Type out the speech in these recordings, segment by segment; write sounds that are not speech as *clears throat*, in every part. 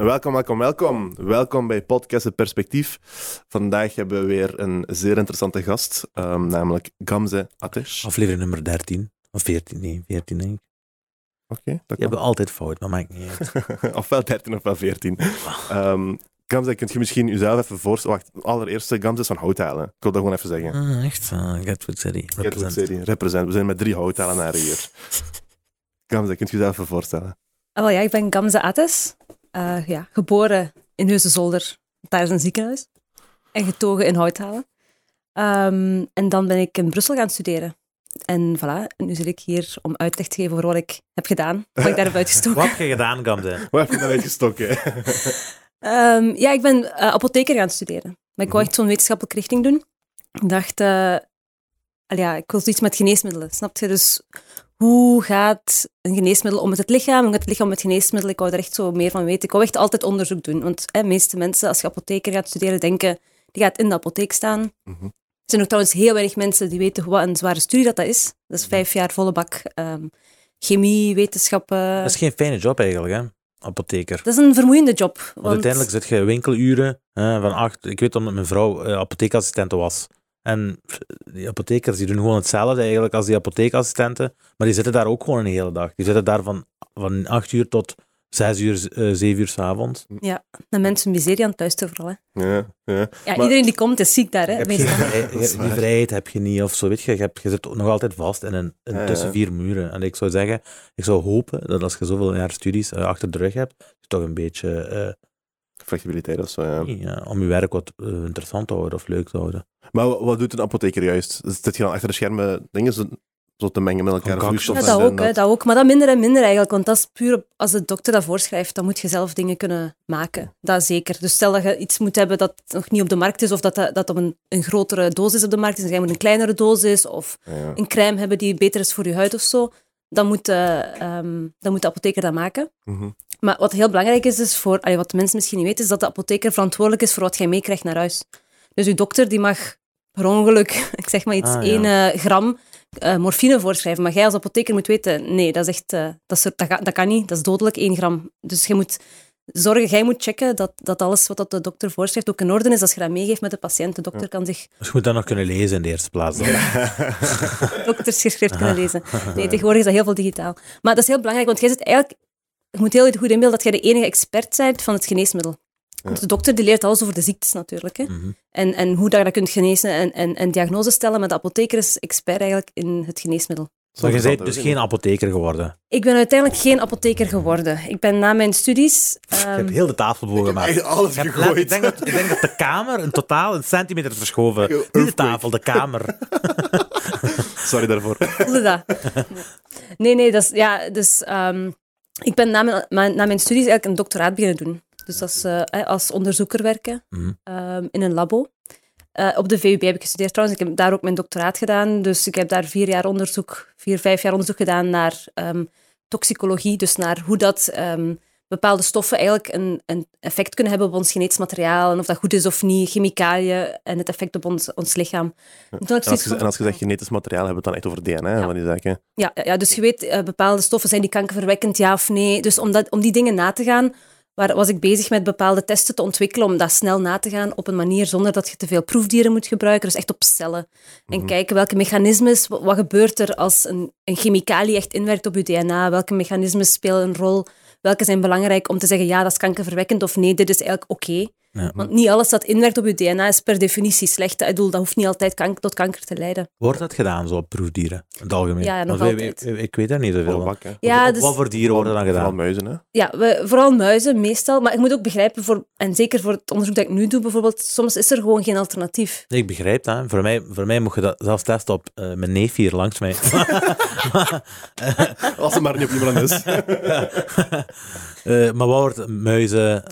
Welkom, welkom, welkom. Welkom bij Podcast Het Perspectief. Vandaag hebben we weer een zeer interessante gast, um, namelijk Gamze Atesh. Aflevering nummer 13. Of 14, nee, 14 denk ik. Oké, okay, dat Je hebt altijd fout, maar maakt niet uit. *laughs* ofwel 13 ofwel 14. Um, Gamze, kunt je misschien jezelf even voorstellen? Wacht, allereerst, Gamze is van Houthalen. Ik wil dat gewoon even zeggen. Ah, echt? Uh, Gatwood City. Gatwood City, represent. We zijn met drie Houthalenaren hier. *laughs* Gamze, kunt je jezelf even voorstellen? Oh ja, ik ben Gamze Ates. Uh, ja, geboren in Heusden-Zolder. Daar is een ziekenhuis. En getogen in Houthalen. Um, en dan ben ik in Brussel gaan studeren. En voilà, nu zit ik hier om uitleg te geven over wat ik heb gedaan. Wat ik daar heb uitgestoken. wat heb je gedaan, Gamze? *laughs* wat heb je daar uitgestoken? um, ja, ik ben uh, apotheker gaan studeren. Maar ik wou echt zo'n wetenschappelijke richting doen. Ik dacht, uh, ja, ik wil iets met geneesmiddelen, snap je? Dus hoe gaat een geneesmiddel om met het lichaam? Hoe gaat het lichaam met geneesmiddelen? Ik wou er echt zo meer van weten. Ik wou echt altijd onderzoek doen. Want de meeste mensen, als je apotheker gaat studeren, denken, die gaat in de apotheek staan. Mm Er zijn ook trouwens heel weinig mensen die weten wat een zware studie dat, dat is. Dat is vijf jaar volle bak um, chemie, wetenschappen. Dat is geen fijne job eigenlijk, hè? Apotheker. Dat is een vermoeiende job. Want, want uiteindelijk zit je winkeluren hè, van acht. Ik weet omdat mijn vrouw uh, apotheekassistente was. En die apothekers die doen gewoon hetzelfde eigenlijk als die apotheekassistenten, maar die zitten daar ook gewoon een hele dag. Die zitten daar van, van 8 uur tot 6 uur, uh, eh, 7 uur s'avonds. Ja, de mensen miserie aan het luisteren vooral. Hè. Ja, ja. ja iedereen die komt is ziek daar. Hè, die vrijheid heb je niet of zo. Weet je, je, hebt, je zit nog altijd vast in een, in tussen vier muren. En ik zou zeggen, ik zou hopen dat als je zoveel jaar studies uh, achter de rug hebt, je toch een beetje... Uh, Flexibiliteit of zo, ja. ja. Om je werk wat interessant te houden of leuk te houden. Maar wat doet een apotheker juist? Zit je dan achter de schermen dingen zo, zo te mengen met elkaar? Ja, dat ook, dat. dat ook. Maar dat minder en minder eigenlijk. Want dat is puur, als de dokter dat voorschrijft, dan moet je zelf dingen kunnen maken. Dat zeker. Dus stel dat je iets moet hebben dat nog niet op de markt is, of dat dat, dat op een, een grotere dosis op de markt is, en jij moet een kleinere dosis, of een crème hebben die beter is voor je huid of zo, dan moet, uh, um, dan moet de apotheker dat maken. Mhm. Maar wat heel belangrijk is, is voor, allee, wat mensen misschien niet weten, is dat de apotheker verantwoordelijk is voor wat jij meekrijgt naar huis. Dus uw dokter die mag per ongeluk, *laughs* ik zeg maar iets, ah, 1 eh, gram uh, morfine voorschrijven. Maar jij als apotheker moet weten, nee, dat, is echt, uh, dat, is, dat, dat, kan niet, dat is dodelijk, 1 gram. Dus je moet zorgen, jij moet checken dat, dat alles wat de dokter voorschrijft ook in orde is. Als je dat meegeeft met de patiënt, de dokter kan zich... Dus je moet dat nog kunnen lezen in de eerste plaats. *laughs* Doktersgeschrift kunnen lezen. Nee, tegenwoordig is dat heel veel digitaal. Maar dat is heel belangrijk, want jij zit eigenlijk... Je moet heel goed inbeelden dat jij de enige expert bent van het geneesmiddel. De dokter die leert alles over de ziektes natuurlijk. Hè. Mhm. en, en hoe dat je kunt genezen en, en, en diagnose stellen. Maar de apotheker is expert eigenlijk in het geneesmiddel. Maar je bent dus geen apotheker geworden? Ik ben uiteindelijk geen apotheker geworden. Ik ben na mijn studies... Um... Je hebt ehm, heel de tafel boven gemaakt. alles gegooid. Ik denk, dat, ik denk dat de kamer een totaal een centimeter is verschoven. Niet de tafel, de kamer. *laughs* Sorry daarvoor. Voelde dat? Nee, nee, dat is... Ja, dus... Um, ik ben na mijn, na mijn studies eigenlijk een doctoraat beginnen doen. Dus als, uh, als onderzoeker werken mhm. ehm, in een labo. Uh, op de VUB heb ik gestudeerd trouwens. Ik heb daar ook mijn doctoraat gedaan. Dus ik heb daar vier jaar onderzoek, vier, vijf jaar onderzoek gedaan naar um, toxicologie. Dus naar hoe dat um, bepaalde stoffen eigenlijk een, een, effect kunnen hebben op ons genetisch materiaal. En of dat goed is of niet, chemicaliën en het effect op ons, ons lichaam. En, als je, en, als je, zegt genetisch materiaal, hebben we het dan echt over DNA ja. van die zaken? Ja, ja, dus je weet, uh, bepaalde stoffen zijn die kankerverwekkend, ja of nee. Dus om, dat, om die dingen na te gaan waar was ik bezig met bepaalde testen te ontwikkelen om dat snel na te gaan op een manier zonder dat je te veel proefdieren moet gebruiken. Dus echt op cellen. En mhm. kijken welke mechanismes, wat gebeurt er als een, een chemicalië echt inwerkt op je DNA? Welke mechanismes spelen een rol? Welke zijn belangrijk om te zeggen, ja, dat is kankerverwekkend of nee, dit is eigenlijk oké. Ja. Want niet alles dat inwerkt op je DNA is per definitie slecht. Ik bedoel, dat hoeft niet altijd kanker, tot kanker te leiden. Wordt dat gedaan, zo op proefdieren, in het algemeen? Ja, nog altijd. Ik, weet daar niet zoveel van. Ja, dus, wat voor dieren worden dan gedaan? Vooral muizen, hè? Ja, we, vooral muizen, meestal. Maar ik moet ook begrijpen, voor, en zeker voor het onderzoek dat ik nu doe bijvoorbeeld, soms is er gewoon geen alternatief. ik begrijp dat. Voor mij, voor mij mocht je dat zelfs testen op uh, mijn neef hier langs mij. *laughs* Als er maar niet op iemand is. uh, *laughs* maar wat wordt muizen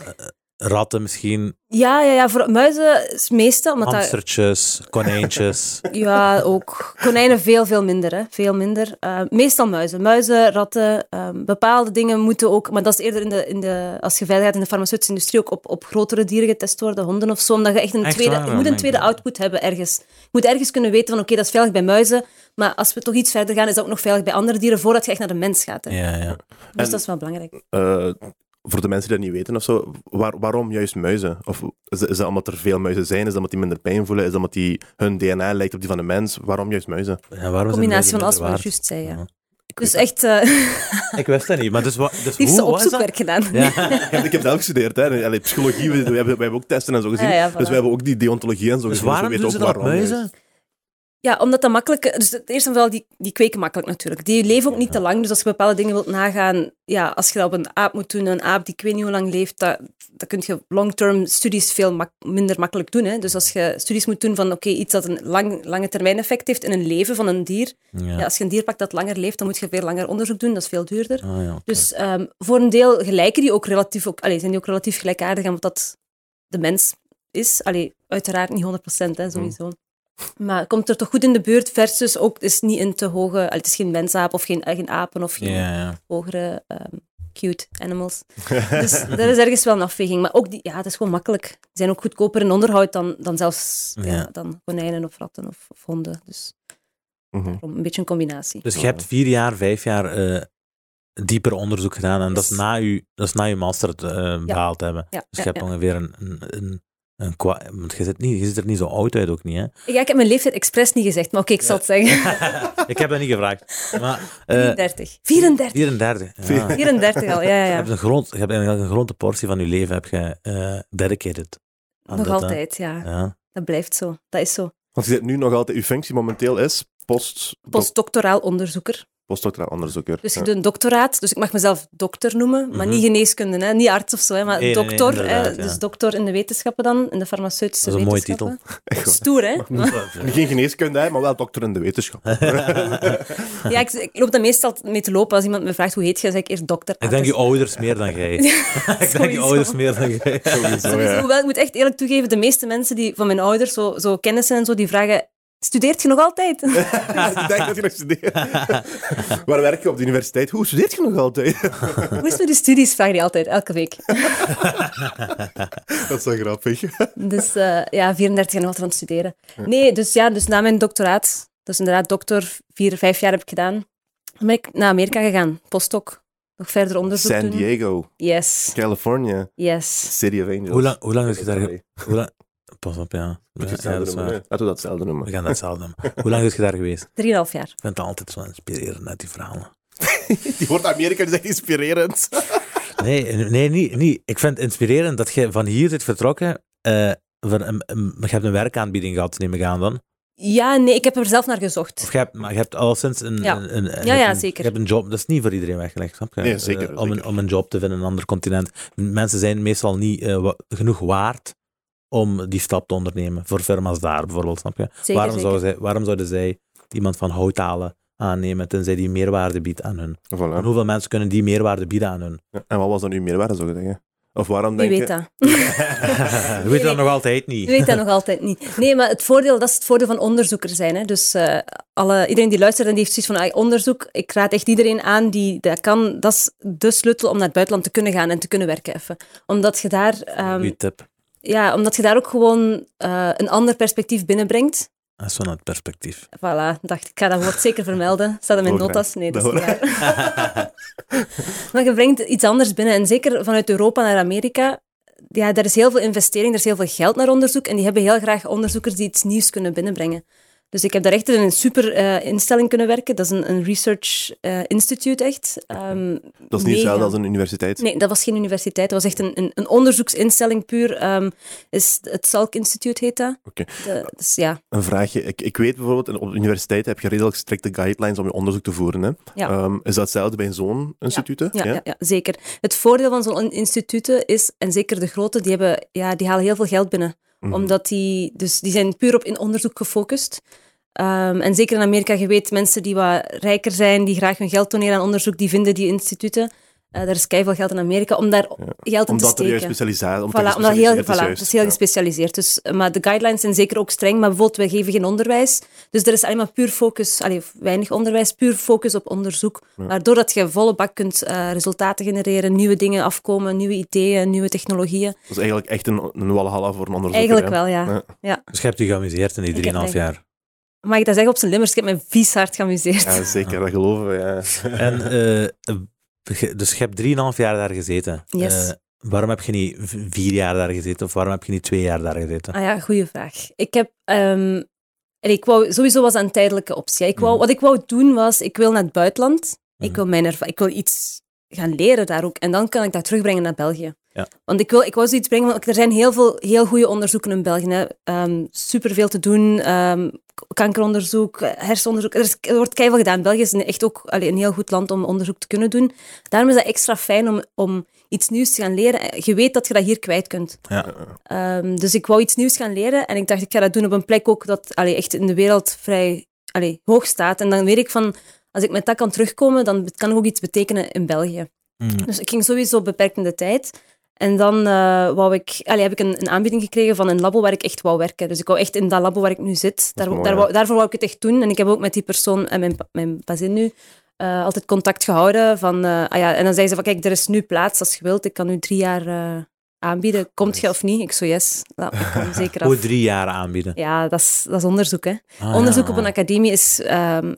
ratten misschien. Ja, ja, ja voor muizen is meestal. Hamstertjes, konijntjes. *laughs* ja, ook. Konijnen veel, veel minder. Hè. Veel minder. Uh, meestal muizen. Muizen, ratten, um, bepaalde dingen moeten ook... Maar dat is eerder in de, in de, als je verder gaat in de farmaceutische industrie ook op, op grotere dieren getest worden, honden of zo. Omdat je echt een tweede... je moet een tweede output hebben ergens. Je moet ergens kunnen weten van oké, dat is veilig bij muizen, maar als we toch iets verder gaan, is dat ook nog veilig bij andere dieren voordat je echt naar de mens gaat. Hè. Ja, ja. Dus dat is wel belangrijk. Uh, voor de mensen die dat niet weten of zo, waar, waarom juist muizen? Of is, is dat omdat er veel muizen zijn? Is dat omdat die minder pijn voelen? Is dat omdat die, hun DNA lijkt op die van de mens? Waarom juist muizen? Ja, waarom Een combinatie van alles wat je juist zei, ja. Ja. Dus echt, eh Ik wist dat niet, maar dus, wa- *laughs* dus liefst hoe was dat? opzoekwerk gedaan. Ja. *laughs* *laughs* Ik heb, ik heb zelf gestudeerd, hè. Allee, psychologie, we, we hebben, ook testen en zo gezien. Ja, ja, voilà. Dus we hebben ook die deontologie en zo Dus gezien. waarom dus we doen ze weten dat ook op waarom muizen? Ja, omdat dat makkelijk... Dus het eerste en vooral, die, die kweken makkelijk natuurlijk. Die leven ook niet te lang. Dus als je bepaalde dingen wilt nagaan... Ja, als je dat op een aap moet doen, een aap die ik weet niet hoe lang leeft, dat, dat kun je long-term studies veel mak- minder makkelijk doen. Hè. Dus als je studies moet doen van oké, iets dat een lang, lange termijn effect heeft in een leven van een dier. Ja. Ja. als je een dier pakt dat langer leeft, dan moet je veel langer onderzoek doen. Dat is veel duurder. Ah, ja. Dus ehm, voor een deel gelijken die ook relatief... Ook, allee, zijn die ook relatief gelijkaardig aan wat dat de mens is. Allee, uiteraard niet 100%, hè, sowieso. Maar komt er toch goed in de buurt versus ook het is niet in te hoge... allee, het is geen mensaap of geen, eh, geen apen of geen hogere ehm, cute animals. *laughs* dus er is ergens wel een afweging. Maar ook die, ja, het is gewoon makkelijk. Die zijn ook goedkoper in onderhoud dan, dan zelfs ja. Ja. dan konijnen of ratten of, of honden. Dus Mhm. een beetje een combinatie. Dus je hebt vier jaar, vijf jaar eh, dieper onderzoek gedaan en dat is na je, dat is na je master eh, behaald hebben. Ja, Dus je hebt ongeveer een, een, een, een kwa- want je zit, niet, je ziet er niet zo oud uit ook niet, hè? Ja, ik heb mijn leeftijd expres niet gezegd, maar oké, ik zal het zeggen. *laughs* ik heb dat niet gevraagd. Maar, eh 34. 34. 34. Ja. 34 al, ja, ja, Je hebt, een groot, je hebt eigenlijk een grote portie van je leven heb je, eh, dedicated. aan Nog hè. altijd, ja. Ja. Dat blijft zo. Dat is zo. Want je zit nu nog altijd, uw functie momenteel is post, Postdoctoraal onderzoeker. Postdoctoraal onderzoeker. Dus ik Ja. doe een doctoraat, dus ik mag mezelf dokter noemen, maar Mhm. niet geneeskunde, hè, niet arts of zo, hè, maar Nee, nee, nee, dokter. hè. Dus dokter in de wetenschappen dan, in de farmaceutische Dat is een mooie wetenschappen. *laughs* Echt waar. Stoer, hè? Geen geneeskunde, hè, maar wel dokter in de wetenschap. *laughs* Ja, ik, ik loop daar meestal mee te lopen. Als iemand me vraagt hoe heet je, zeg ik eerst dokter. Ik denk je ouders meer dan jij. *laughs* ik denk je ouders meer dan jij. Sowieso, Sowieso, ja. hoewel, ik moet echt eerlijk toegeven, de meeste mensen die, van mijn ouders, zo, zo kennissen en zo, die vragen, studeert je nog altijd? *laughs* ik denk dat je nog studeert. *laughs* Waar werk je op de universiteit? Hoe studeert je nog altijd? hoe is het met die studies? Vragen die altijd, elke week. *laughs* dat is wel grappig. Dus eh, ja, 34 en nog altijd aan het studeren. Nee, dus ja, dus na mijn doctoraat, dus inderdaad dokter, vier, vijf jaar heb ik gedaan, dan ben ik naar Amerika gegaan, postdoc. Nog verder onderzoek San doen. Diego, Yes, California, yes. City of Angels. Hoe lang, hoe lang heb je daar... Hoe lang, pas op, ja. Ja, dat is noemen. Laten we dat hetzelfde We noemen. gaan dat hetzelfde noemen. Hoe lang is je daar geweest? *laughs* Drieënhalf jaar. Ik vind het altijd zo inspirerend, net die verhalen. *laughs* Die wordt Amerika dus echt inspirerend. *laughs* Nee, nee niet, niet. Ik vind het inspirerend dat je van hier zit vertrokken. eh, maar je hebt een werkaanbieding gehad, neem ik aan dan. Ja, nee, ik heb er zelf naar gezocht. Of je hebt, maar je hebt al sinds een... Ja. een, Ja, ja, zeker. Je hebt een job, dat is niet voor iedereen weggelegd, snap je? Nee, zeker, Eh, om, Een, om een job te vinden in een ander continent. Mensen zijn meestal niet eh, genoeg waard om die stap te ondernemen. Voor firma's daar bijvoorbeeld, snap je? Zeker, waarom, zeker. Zouden zij, waarom zouden zij iemand van houthalen aannemen tenzij die meerwaarde biedt aan hun? En hoeveel mensen kunnen die meerwaarde bieden aan hun? Ja, En wat was dan uw meerwaarde, zou je zeggen? Of waarom Wie denk weet je... dat? *laughs* Je weet dat nog altijd niet. Je weet dat nog altijd niet. Nee, maar het voordeel, dat is het voordeel van onderzoeker zijn. Hè. Dus eh, alle, iedereen die luistert en die heeft zoiets van ah, onderzoek, ik raad echt iedereen aan die dat kan. Dat is de sleutel om naar het buitenland te kunnen gaan en te kunnen werken even. Omdat je daar, ehm, Goeie tip. Ja, omdat je daar ook gewoon eh, een ander perspectief binnenbrengt. Dat is vanuit perspectief. Voilà, dacht ik, ga dat woord zeker vermelden. Staat in mijn notas? Nee, dat is niet waar. *laughs* maar je brengt iets anders binnen. En zeker vanuit Europa naar Amerika, ja, daar is heel veel investering, er is heel veel geld naar onderzoek. En die hebben heel graag onderzoekers die iets nieuws kunnen binnenbrengen. Dus ik heb daar echt in een super eh, instelling kunnen werken. Dat is een, een research eh, institute, echt. Ehm, Dat is niet hetzelfde als een universiteit. Nee, dat was geen universiteit. Dat was echt een, een, een onderzoeksinstelling puur. Ehm, is het Salk Instituut heet dat. Oké. Dus ja, Een vraagje. Ik, ik weet bijvoorbeeld, op de universiteit heb je redelijk strikte guidelines om je onderzoek te voeren. Hè? Ja. Ehm, is dat hetzelfde bij zo'n instituut? hè? Ja, ja? Ja, zeker. Het voordeel van zo'n instituten is, en zeker de grote, die, hebben, ja, die halen heel veel geld binnen. Mhm. Omdat die, dus die zijn puur op in onderzoek gefocust. Um, en zeker in Amerika, je weet, mensen die wat rijker zijn, die graag hun geld doneren aan onderzoek, die vinden die instituten. Uh, daar is keihard geld in Amerika om daar ja. geld in omdat te steken. Er specialisatie, om voilà, omdat heel, voilà, dat is heel gespecialiseerd. Dus, maar de guidelines zijn zeker ook streng, maar bijvoorbeeld, wij geven geen onderwijs. Dus er is alleen maar puur focus, allee, weinig onderwijs, puur focus op onderzoek. Ja. Waardoor dat je volle bak kunt uh, resultaten genereren, nieuwe dingen afkomen, nieuwe ideeën, nieuwe technologieën. Dat is eigenlijk echt een, een walhalla voor een onderzoeker. Eigenlijk hè? wel, ja. ja. ja. Dus je hebt je geamuseerd in die 3,5 jaar? Mag ik dat zeggen op zijn limmers? Ik heb me vies hard geamuseerd. Ja, zeker, dat geloven we. Ja. En uh, Dus je hebt drieënhalf jaar daar gezeten. Yes. Eh, waarom heb je niet vier jaar daar gezeten? Of waarom heb je niet twee jaar daar gezeten? Ah ja, goede vraag. Ik heb... en ik wou, sowieso was dat een tijdelijke optie. Ik wou, Mhm. Wat ik wou doen was, ik wil naar het buitenland. Ik, Mhm. wil mijn ik wil iets gaan leren daar ook. En dan kan ik dat terugbrengen naar België. Ja. Want ik, wil, ik wou zoiets brengen, want er zijn heel veel heel goede onderzoeken in België. Hè. Ehm, superveel te doen. ehm, kankeronderzoek, hersenonderzoek. Er, is, er wordt keihard gedaan. België is echt ook allee, een heel goed land om onderzoek te kunnen doen. Daarom is dat extra fijn om, om iets nieuws te gaan leren. Je weet dat je dat hier kwijt kunt. Ja. Ehm, dus ik wou iets nieuws gaan leren en ik dacht, ik ga dat doen op een plek ook dat allee, echt in de wereld vrij allee, hoog staat. En dan weet ik van, als ik met dat kan terugkomen, dan kan ik ook iets betekenen in België. Mm. Dus ik ging sowieso beperkt in de tijd. En dan eh, wou ik, allee, heb ik een, een aanbieding gekregen van een labo waar ik echt wou werken. Dus ik wou echt in dat labo waar ik nu zit. Daar, mooi, daar wou- daarvoor wou ik het echt doen. En ik heb ook met die persoon en mijn, mijn bazin nu eh, altijd contact gehouden. Van, eh, ah ja, en dan zei ze van, kijk, er is nu plaats als je wilt. Ik kan nu drie jaar aanbieden. Komt je of niet? Ik zo, yes. Nou, ik kan zeker Hoe af. drie jaar aanbieden. Ja, dat is, dat is onderzoek, hè. Ah, Onderzoek ja. op een academie is... ehm,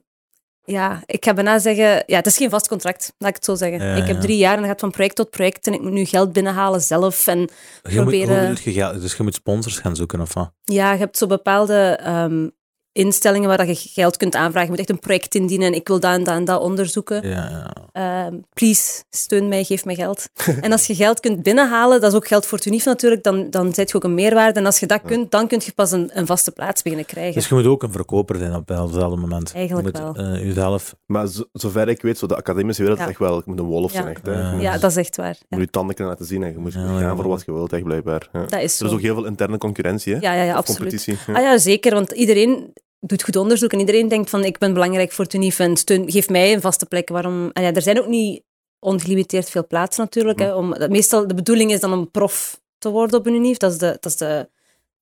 ja, ik ga bijna zeggen... Ja, het is geen vast contract, laat ik het zo zeggen. Ja, ik heb drie jaar en dat gaat van project tot project en ik moet nu geld binnenhalen zelf. En Je moet, proberen- hoe doe je geld? Dus je moet sponsors gaan zoeken of wat? ja, je hebt zo bepaalde ehm, instellingen waar dat je geld kunt aanvragen. Je moet echt een project indienen en ik wil dat en dat en dat onderzoeken. Ja, ja. Ehm, please, steun mij, geef mij geld. *laughs* en als je geld kunt binnenhalen, dat is ook geld voor het unief natuurlijk, dan, dan zet je ook een meerwaarde. En als je dat kunt, dan kun je pas een, een vaste plaats beginnen krijgen. Dus je moet ook een verkoper zijn op hetzelfde moment. Eigenlijk je moet, wel. eh, jezelf. Maar zo, zover ik weet, zo de academische wereld Ja. is echt wel... Je moet een wolf Ja. zijn, echt. Hè. Ja. Dat is echt waar. je moet je tanden kunnen laten zien en je moet Ja, gaan ja. voor wat je wilt, echt blijkbaar. Ja. Dat is zo. Er is ook heel veel interne concurrentie, hè? Ja, ja, ja absoluut. competitie. Ja. Ah ja, zeker, want iedereen doet goed onderzoek en iedereen denkt van ik ben belangrijk voor het UNIF en steun, geef mij een vaste plek. Waarom? En ja, er zijn ook niet ongelimiteerd veel plaatsen natuurlijk. Hè, om, dat, meestal de bedoeling is dan om prof te worden op een UNIF. Dat is de, dat is de,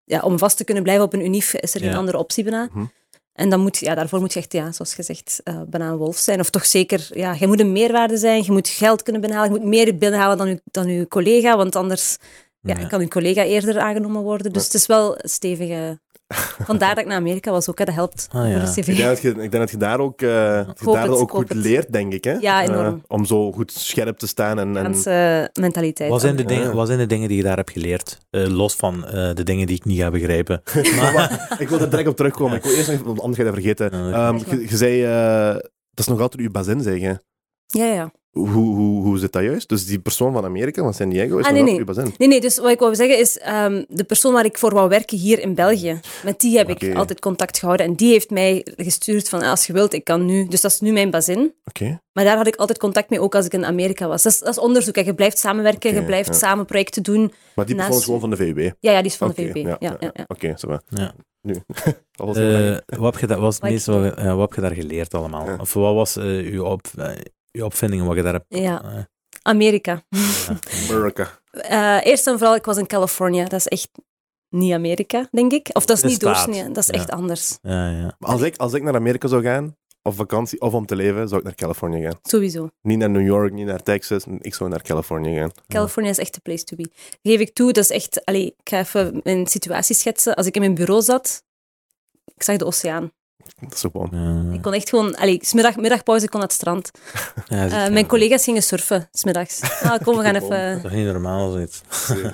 ja, om vast te kunnen blijven op een UNIF is er geen Ja. andere optie bijna. Mhm. En dan moet, ja, daarvoor moet je echt, ja, zoals gezegd, eh bijna een wolf zijn. Of toch zeker, ja, je moet een meerwaarde zijn, je moet geld kunnen binnenhalen, je moet meer binnenhalen dan je, dan je collega, want anders ja, Ja. kan uw collega eerder aangenomen worden. Dus het is wel een stevige... *laughs* Vandaar dat ik naar Amerika was ook, hè. dat helpt Ah, ja. voor de Ik cv. denk, dat je, ik denk dat je daar ook, eh, je daar het, ook goed het. leert, denk ik. Hè? Ja, enorm. Eh, om zo goed scherp te staan. En, en, Franse mentaliteit. Wat zijn, de Ja. dingen, wat zijn de dingen die je daar hebt geleerd? Eh, los van eh, de dingen die ik niet ga begrijpen. *laughs* Maar ik wil er direct op terugkomen. Ik wil eerst nog, want anders ga je dat vergeten. Ehm, je, je zei, eh, dat is nog altijd uw bazin, zeggen. Ja, ja. Hoe, hoe, hoe zit dat juist? Dus die persoon van Amerika, van San Diego, is Ah, nog nee, nee. uw bazin. Nee, nee, dus wat ik wou zeggen is, ehm, de persoon waar ik voor wou werken hier in België, met die heb ik altijd contact gehouden. En die heeft mij gestuurd van, als je wilt, ik kan nu. Dus dat is nu mijn bazin. Oké. Maar daar had ik altijd contact mee, ook als ik in Amerika was. Dat is, dat is onderzoek. Hè. Je blijft samenwerken, je blijft ja. samen projecten doen. Maar die persoon is gewoon van de VUB. Ja, ja, die is van de VUB. Ja, ja, ja, Oké, va. Ja. Nu. *laughs* Eh, wat, heb je daar, wat, het Wat heb je daar geleerd allemaal? Of wat was eh, uw, op, eh, uw opvinding wat je daar hebt? Ja, eh, Amerika. ja. Amerika. *laughs* Eh, eerst en vooral, ik was in Californië. Dat is echt niet Amerika, denk ik. Of dat is De niet doorsnee. Dat is Ja. echt anders. ja, ja. Maar Als ik, als ik naar Amerika zou gaan, op vakantie of om te leven, zou ik naar Californië gaan. Sowieso. Niet naar New York, niet naar Texas. Ik zou naar Californië gaan. Californië is echt de place to be. Geef ik toe, dat is echt... Allee, ik ga even mijn situatie schetsen. Als ik in mijn bureau zat, ik zag de oceaan. Dat is ook wel. Ja. Ik kon echt gewoon... Allee, smiddag, middagpauze, ik kon naar het strand. Ja, dat is Eh, mijn collega's gingen surfen, smiddags. Ah, kom, we gaan *laughs* Dat even... is toch niet normaal, zoiets?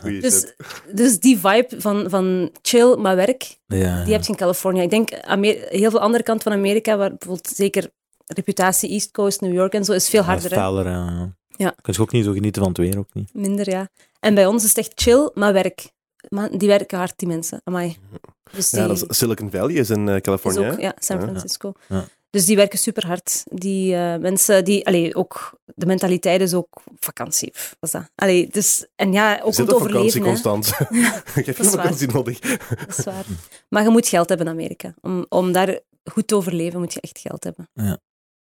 Dus, dus die vibe van, van chill, maar werk, Ja, die heb je in Californië. Ik denk, Amer- heel veel andere kant van Amerika, waar bijvoorbeeld zeker reputatie East Coast, New York en zo, is veel harder. ja. Ja. Kun je ook niet zo genieten van het weer, ook niet. Minder, ja. En bij ons is het echt chill, maar werk. Maar die werken hard, die mensen. Amai. Dus die Ja, dat is, Silicon Valley is in is Californië. ook, ja, San Ja. Francisco. Ja. Dus die werken super hard. Die eh, mensen, die, allee, ook, de mentaliteit is ook vakantie. Is dat? Allee, dus, en ja, ook Je om zit te op vakantie overleven. hè. constant. *laughs* *laughs* Geen waar. vakantie nodig. Dat is waar. Maar je moet geld hebben in Amerika. Om, om daar goed te overleven, moet je echt geld hebben.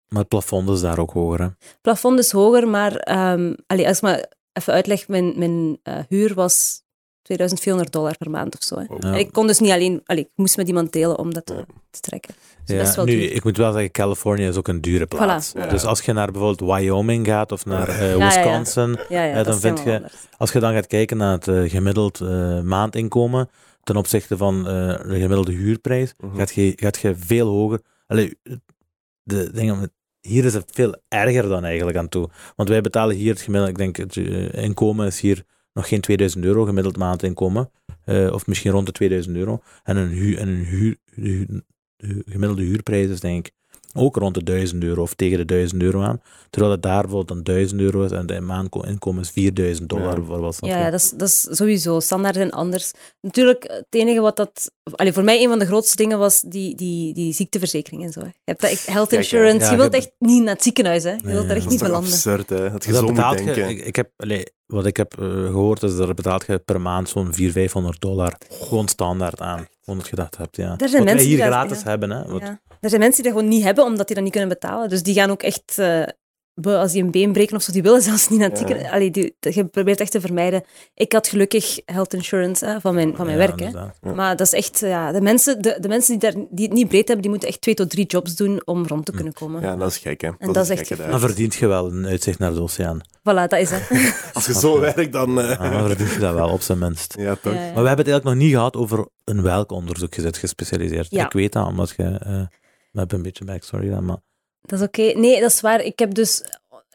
Maar het plafond is daar ook hoger, hè. Het plafond is hoger, maar ehm, allee, als ik maar even uitleg, mijn, mijn eh, huur was 2400 dollar per maand of zo. Hè. Wow. Ja. En ik kon dus niet alleen, allee, ik moest met iemand delen om dat te, te trekken. Dus dat is wel nu, duur. ik moet wel zeggen, Californië is ook een dure plaats. Voilà. Dus als je naar bijvoorbeeld Wyoming gaat of naar eh, ja, ja. Wisconsin, Ja, ja, Ja, dat dan vind je- anders. als je dan gaat kijken naar het eh, gemiddeld eh, maandinkomen ten opzichte van eh, de gemiddelde huurprijs, Mhm. gaat, je, gaat je veel hoger. Allee, de dingen hier is het veel erger dan eigenlijk aan toe. Want wij betalen hier het gemiddelde, ik denk, het eh, inkomen is hier nog geen 2000 euro gemiddeld maandinkomen. Eh, of misschien rond de 2000 euro. En een, huur, en een huur, huur- de gemiddelde huurprijs is denk ik ook rond de 1000 euro of tegen de 1000 euro aan. Terwijl het daar bijvoorbeeld dan 1000 euro is en de maandinkomen is 4000 dollar. Ja. Voor wat Ja, ja dat, is, dat is sowieso. Standaard en anders. Natuurlijk, het enige wat dat... Allee, voor mij een van de grootste dingen was die, die, die ziekteverzekering en zo. hè. Je hebt dat echt health Kijk, insurance. Ja, je wilt je- echt niet naar het ziekenhuis, hè. Je Nee, wilt daar echt dat Dat is niet belanden. absurd, hè? Dat je zo betaalt denken. ik, ik heb, allee, wat ik heb eh, gehoord is dat er betaalt je per maand zo'n 400, 500 dollar gewoon standaard aan. Gewoon dat je dat hebt, ja. Er zijn Wat wij hier die dat- gratis ja. hebben, hè. Wat- Ja. Er zijn mensen die dat gewoon niet hebben, omdat die dat niet kunnen betalen. Dus die gaan ook echt... eh, als die een been breken of zo, die willen zelfs niet naar het Ja. ziekenhuis. Allee, die, je probeert echt te vermijden. Ik had gelukkig health insurance hè, van mijn, van mijn Ja, werk. Hè. Ja. Maar dat is echt... Ja, de, mensen, de, de mensen die, daar, die het niet breed hebben, die moeten echt twee tot drie jobs doen om rond te Hm. kunnen komen. Ja, dat is gek, hè? dat is echt. Dan verdient je wel een uitzicht naar de oceaan. Voilà, dat is het. *laughs* Als je zo werkt, dan... eh, Ah, dan verdient je dat wel, op zijn minst. Ja, toch? Ja, ja. Maar we hebben het eigenlijk nog niet gehad over in welk onderzoek je zit gespecialiseerd. Ja. Ik weet dat, omdat je... eh we hebben een beetje backstory dan, maar... Dat is oké. Nee, dat is waar. Ik heb dus...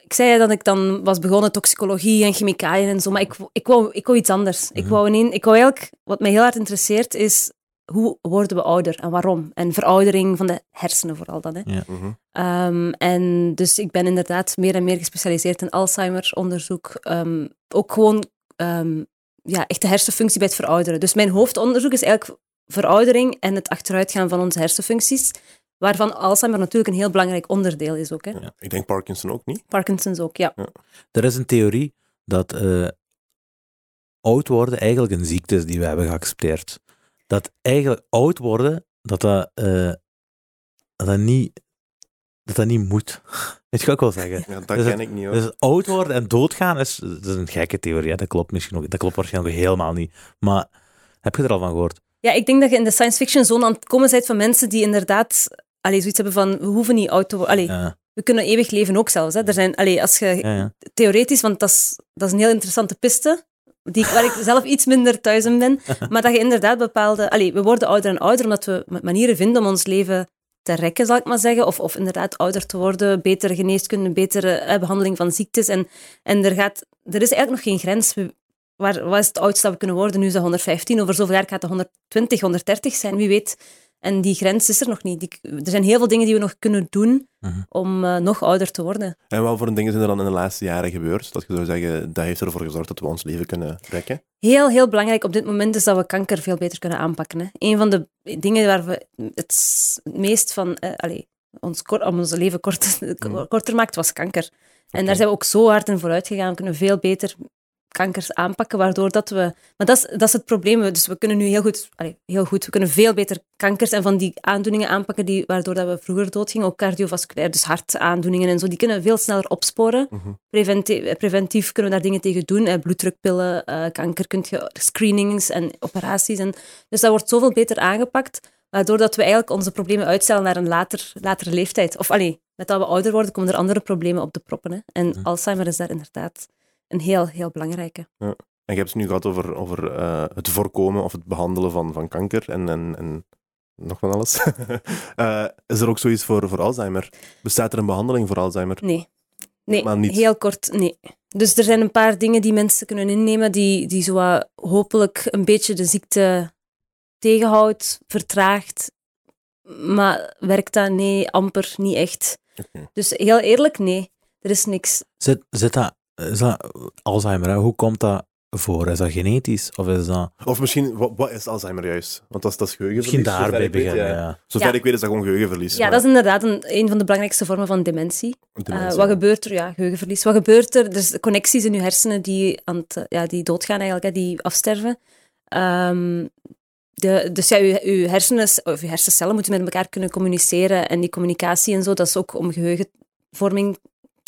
Ik zei dat ik dan was begonnen toxicologie en chemicaliën en zo, maar ik, ik, wou, ik wou iets anders. Ik wou, een, ik wou eigenlijk... Wat mij heel hard interesseert is hoe worden we ouder en waarom? En veroudering van de hersenen vooral dan. Hè. Mhm. Ehm, en dus ik ben inderdaad meer en meer gespecialiseerd in Alzheimer-onderzoek. Ehm, ook gewoon ehm, ja, echt de hersenfunctie bij het verouderen. Dus mijn hoofdonderzoek is eigenlijk veroudering en het achteruitgaan van onze hersenfuncties, waarvan Alzheimer natuurlijk een heel belangrijk onderdeel is ook. Hè. Ja. Ik denk Parkinson ook niet. Parkinson's ook, ja. Er is een theorie dat eh, oud worden eigenlijk een ziekte is die we hebben geaccepteerd. Dat eigenlijk oud worden, dat dat, eh, dat, dat, niet, dat dat niet moet. *laughs* Weet je ik wil zeggen? Ja, dat Dus ken ik niet, hoor. Dus oud worden en doodgaan is, dat is een gekke theorie. Hè? Dat klopt misschien ook. Dat klopt waarschijnlijk ook helemaal niet. Maar heb je er al van gehoord? Ja, ik denk dat je in de science fiction zone aan het komen bent van mensen die inderdaad allee, zoiets hebben van, we hoeven niet oud te worden. Ja, We kunnen eeuwig leven ook zelfs. Hè. Er zijn, allee, als je ja. theoretisch, want dat is, dat is een heel interessante piste, die, waar ik zelf iets minder thuis in ben, *laughs* maar dat je inderdaad bepaalde... Allee, we worden ouder en ouder omdat we manieren vinden om ons leven te rekken, zal ik maar zeggen. Of, of inderdaad ouder te worden, betere geneeskunde, betere eh, behandeling van ziektes. En, en er, gaat, er is eigenlijk nog geen grens. We- waar, wat is het oudste dat we kunnen worden? Nu is dat 115, over zoveel jaar gaat het 120, 130 zijn, wie weet. En die grens is er nog niet. Die- er zijn heel veel dingen die we nog kunnen doen Mhm. om eh, nog ouder te worden. En wat voor dingen zijn er dan in de laatste jaren gebeurd? Dat je zou zeggen, dat heeft ervoor gezorgd dat we ons leven kunnen rekken? Heel, heel belangrijk op dit moment is dat we kanker veel beter kunnen aanpakken. Hè. Een van de dingen waar we het meest van, eh, allee, ons kort, om ons leven kort, korter maakt, was kanker. En daar zijn we ook zo hard in vooruit gegaan. We kunnen veel beter kankers aanpakken, waardoor dat we... Maar dat is, dat is het probleem. Dus we kunnen nu heel goed, allee, heel goed, we kunnen veel beter kankers en van die aandoeningen aanpakken, die, waardoor dat we vroeger doodgingen, ook cardiovasculair, dus hartaandoeningen en zo, die kunnen we veel sneller opsporen. Mhm. Preventi- preventief kunnen we daar dingen tegen doen. Eh, bloeddrukpillen, eh, kanker, kunt je, screenings en operaties. En, dus dat wordt zoveel beter aangepakt, waardoor dat we eigenlijk onze problemen uitstellen naar een later, latere leeftijd. Of allee, met dat we ouder worden, komen er andere problemen op de proppen. Hè. En. Alzheimer is daar inderdaad een heel, heel belangrijke. En je hebt het nu gehad over, over eh, het voorkomen of het behandelen van, van kanker en, en, en nog van alles. *laughs* Eh, is er ook zoiets voor, voor Alzheimer? Bestaat er een behandeling voor Alzheimer? Nee. Nee, Maar niet. heel kort, nee. Dus er zijn een paar dingen die mensen kunnen innemen die, die zo hopelijk een beetje de ziekte tegenhoudt, vertraagt. Maar werkt dat? Nee, amper, niet echt. Dus heel eerlijk, nee. Er is niks. Zit, zit dat, is dat Alzheimer? Hè? Hoe komt dat voor? Is dat genetisch? Of is dat Of misschien, wat, wat is Alzheimer juist? Want dat is, dat is geheugenverlies. misschien daarbij zover ik weet, beginnen? ja. Ja. Zover Ja. ik weet is dat gewoon geheugenverlies. Ja, dat is inderdaad een, een van de belangrijkste vormen van dementie. Dementie. Eh, wat gebeurt er? Ja, geheugenverlies. Wat gebeurt er? Er zijn connecties in je hersenen die, aan het, ja, die doodgaan eigenlijk, hè, die afsterven. Ehm, de, dus ja, je, je hersenen, of je hersencellen moeten met elkaar kunnen communiceren. En die communicatie en zo, dat is ook om geheugenvorming,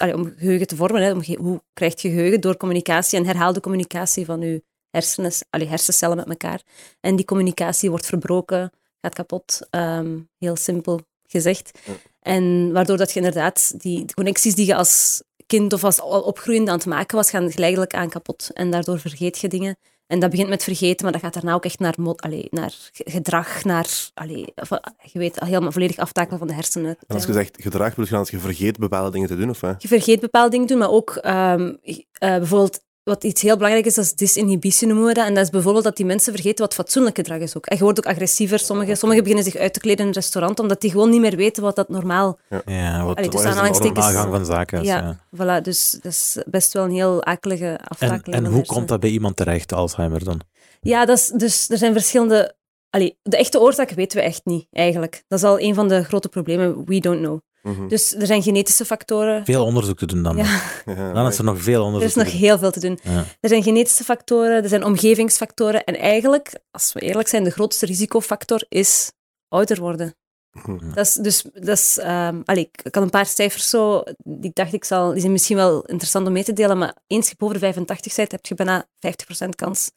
allee, om geheugen te vormen. Hè, om ge- hoe krijg je geheugen? Door communicatie en herhaalde communicatie van je hersenen, allee, hersencellen met elkaar. En die communicatie wordt verbroken, gaat kapot. Ehm, heel simpel gezegd. Ja. En waardoor dat je inderdaad die, de connecties die je als kind of als al opgroeiende aan het maken was, gaan geleidelijk aan kapot. En daardoor vergeet je dingen. En dat begint met vergeten, maar dat gaat daarna ook echt naar, allee, naar ge- gedrag, naar, allee, va- je weet, helemaal volledig aftakelen van de hersenen. En als je zegt gedrag, wil je dan als je vergeet bepaalde dingen te doen, of wat? Je vergeet bepaalde dingen doen, maar ook ehm, eh, bijvoorbeeld wat iets heel belangrijk is, dat is disinhibitie noemen we dat. En dat is bijvoorbeeld dat die mensen vergeten wat fatsoenlijk gedrag is ook. En je wordt ook agressiever. Sommigen, sommigen beginnen zich uit te kleden in een restaurant, omdat die gewoon niet meer weten wat dat normaal... Ja, wat, Allee, wat is de normale gang van zaken is. Ja, ja. voilà. Dus dat is best wel een heel akelige En, aftakeling en de hoe komt dat bij iemand terecht, Alzheimer dan? Ja, dat is, dus er zijn verschillende... Allee, de echte oorzaak weten we echt niet, eigenlijk. Dat is al een van de grote problemen. We don't know. Mhm. Dus er zijn genetische factoren. Veel onderzoek te doen dan. Ja. Ja, Dan is er nog veel Er onderzoek is nog doen. heel veel te doen. Ja. Er zijn genetische factoren, er zijn omgevingsfactoren. En eigenlijk, als we eerlijk zijn, de grootste risicofactor is ouder worden. Mhm. Dat is, dus, dat is, ehm, allee, ik had een paar cijfers zo, die ik dacht, ik zal, die zijn misschien wel interessant om mee te delen, maar eens je boven de 85 bent, heb je bijna 50% kans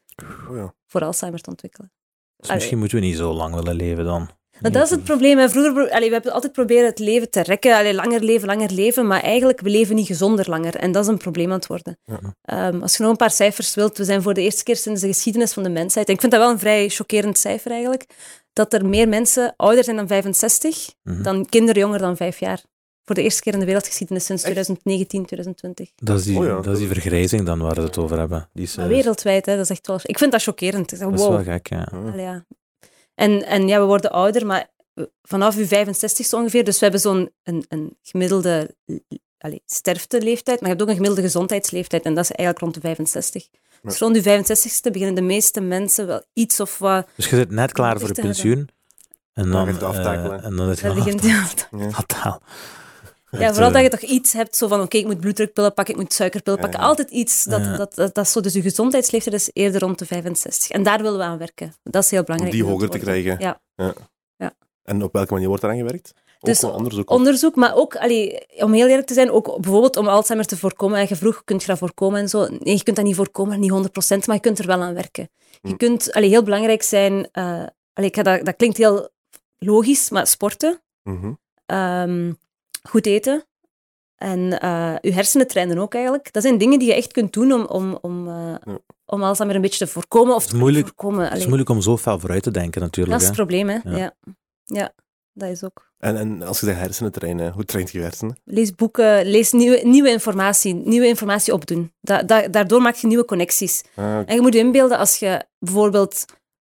Oh ja. voor Alzheimer te ontwikkelen. Dus misschien moeten we niet zo lang willen leven dan. Dat is het probleem. Hè. Vroeger, allee, we hebben altijd proberen het leven te rekken. Allee, langer leven, langer leven. Maar eigenlijk, we leven niet gezonder langer. En dat is een probleem aan het worden. Ja. Ehm, als je nog een paar cijfers wilt, we zijn voor de eerste keer sinds de geschiedenis van de mensheid. En ik vind dat wel een vrij chockerend cijfer eigenlijk. Dat er meer mensen ouder zijn dan 65 Mhm. dan kinderen jonger dan 5 jaar. Voor de eerste keer in de wereldgeschiedenis sinds Echt? 2019, 2020. Dat is, die, Oh ja. dat is die vergrijzing dan waar we het over hebben. Die is, eh, wereldwijd, hè, dat is echt wel... Ik vind dat chockerend. Ik zeg, dat is wow. wel gek, ja. Allee, ja. En, en ja, we worden ouder, maar vanaf uw 65ste ongeveer. Dus we hebben zo'n een, een gemiddelde allee, sterfteleeftijd, maar je hebt ook een gemiddelde gezondheidsleeftijd. En dat is eigenlijk rond de 65. Dus rond uw 65ste beginnen de meeste mensen wel iets of wat... Dus je zit net klaar voor hebben. pensioen. En Dan dan, het aftakelen. eh, en dan het begint Ja. Ja, vooral eh, dat je toch iets hebt, zo van oké, ik moet bloeddrukpillen pakken, ik moet suikerpillen Ja, pakken. ja. Altijd iets, dat, Ja. dat, dat, dat is zo. Dus je gezondheidsleeftijd is eerder rond de 65. En daar willen we aan werken. Dat is heel Om belangrijk. die om hoger dat te krijgen. Ja. En op welke manier wordt eraan gewerkt? Dus onderzoek. Onderzoek, maar ook, allee, om heel eerlijk te zijn, ook bijvoorbeeld om Alzheimer te voorkomen. En je vroeg, kun je dat voorkomen en zo? Nee, je kunt dat niet voorkomen, niet 100%, maar je kunt er wel aan werken. Je Hm. kunt, allee, heel belangrijk zijn, eh, allee, ik ga dat, dat klinkt heel logisch, maar sporten, Mhm. ehm, goed eten en eh, je hersenen trainen ook eigenlijk. Dat zijn dingen die je echt kunt doen om, om, om, eh, Ja. om Alzheimer een beetje te voorkomen. Of Het is moeilijk- voorkomen. Het is moeilijk om zo fel vooruit te denken, dat natuurlijk. is het hè. probleem, hè. Ja. Ja. ja. dat is ook. En, en als je zegt hersenen trainen, hoe traint je hersenen? Lees boeken, lees nieuwe, nieuwe informatie, nieuwe informatie opdoen. Da, da- daardoor maak je nieuwe connecties. Ah, En je moet je inbeelden als je bijvoorbeeld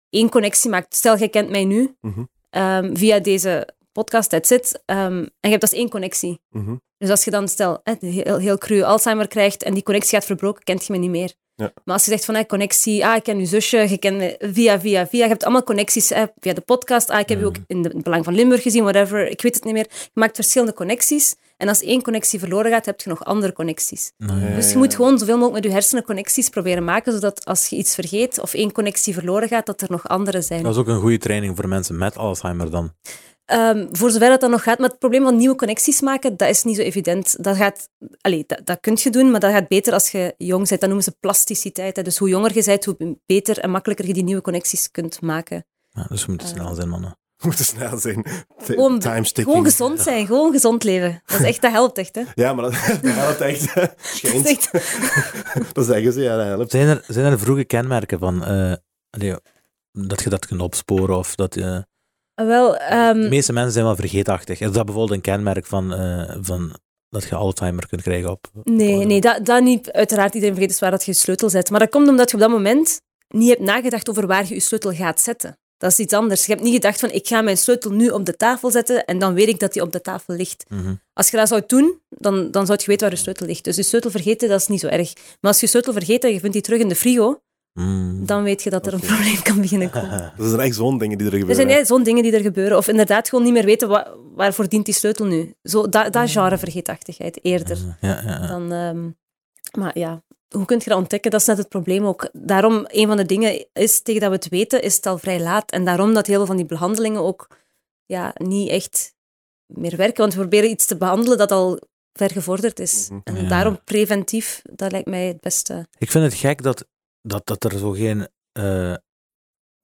één connectie maakt. Stel, jij kent mij nu Mhm. ehm, via deze podcast, that's it. ehm, en je hebt als één connectie. mhm. Dus als je dan, stel, heel, heel cru Alzheimer krijgt en die connectie gaat verbroken, kent je me niet meer. Ja. Maar als je zegt van, hè, connectie, ah, ik ken je zusje, je kent me via, via, via. Je hebt allemaal connecties hè, via de podcast. Ah, ik heb je ook in de in het Belang van Limburg gezien, whatever. Ik weet het niet meer. Je maakt verschillende connecties. En als één connectie verloren gaat, heb je nog andere connecties. Nee. Dus je moet gewoon zoveel mogelijk met je hersenen connecties proberen maken, zodat als je iets vergeet of één connectie verloren gaat, dat er nog andere zijn. Dat is ook een goede training voor mensen met Alzheimer dan. Ehm, voor zover dat dan nog gaat, maar het probleem van nieuwe connecties maken, dat is niet zo evident. Dat gaat, allee, dat, dat kun je doen, maar dat gaat beter als je jong bent. Dat noemen ze plasticiteit. Hè. Dus hoe jonger je bent, hoe beter en makkelijker je die nieuwe connecties kunt maken. Ja, dus we moeten Eh. snel zijn, mannen. We moeten snel zijn. Gewoon, Time sticking. gewoon gezond zijn, gewoon gezond leven. Dat, is echt, dat helpt echt. Hè. Ja, maar dat, *laughs* dat helpt echt. *laughs* Dat Schijnt. is echt- *laughs* Dat zeggen ze, ja, dat helpt. Zijn er, zijn er vroege kenmerken van eh, allee, dat je dat kunt opsporen of dat je... Wel, ehm, De meeste mensen zijn wel vergeetachtig. Is dat bijvoorbeeld een kenmerk van, eh, van dat je Alzheimer kunt krijgen op... Nee, nee dat, dat niet. Uiteraard, iedereen vergeet is waar dat je sleutel zet. Maar dat komt omdat je op dat moment niet hebt nagedacht over waar je je sleutel gaat zetten. Dat is iets anders. Je hebt niet gedacht van, ik ga mijn sleutel nu op de tafel zetten en dan weet ik dat die op de tafel ligt. Mhm. Als je dat zou doen, dan, dan zou je weten waar je sleutel ligt. Dus je sleutel vergeten, dat is niet zo erg. Maar als je je sleutel vergeet en je vindt die terug in de frigo, Mm. dan weet je dat er een probleem kan beginnen komen. Dat *laughs* zijn echt zo'n dingen die er Er gebeuren. zijn ja, zo'n dingen die er gebeuren. Of inderdaad gewoon niet meer weten wa- waarvoor dient die sleutel nu. Zo, dat, dat genre vergeetachtigheid eerder. Ja, ja, ja. Dan, ehm, maar ja, hoe kun je dat ontdekken? Dat is net het probleem ook. Daarom, een van de dingen is, tegen dat we het weten, is het al vrij laat. En daarom dat heel veel van die behandelingen ook ja, niet echt meer werken. Want we proberen iets te behandelen dat al ver gevorderd is. Mhm. En Ja. daarom preventief, dat lijkt mij het beste. Ik vind het gek dat, dat, dat er zo geen, eh,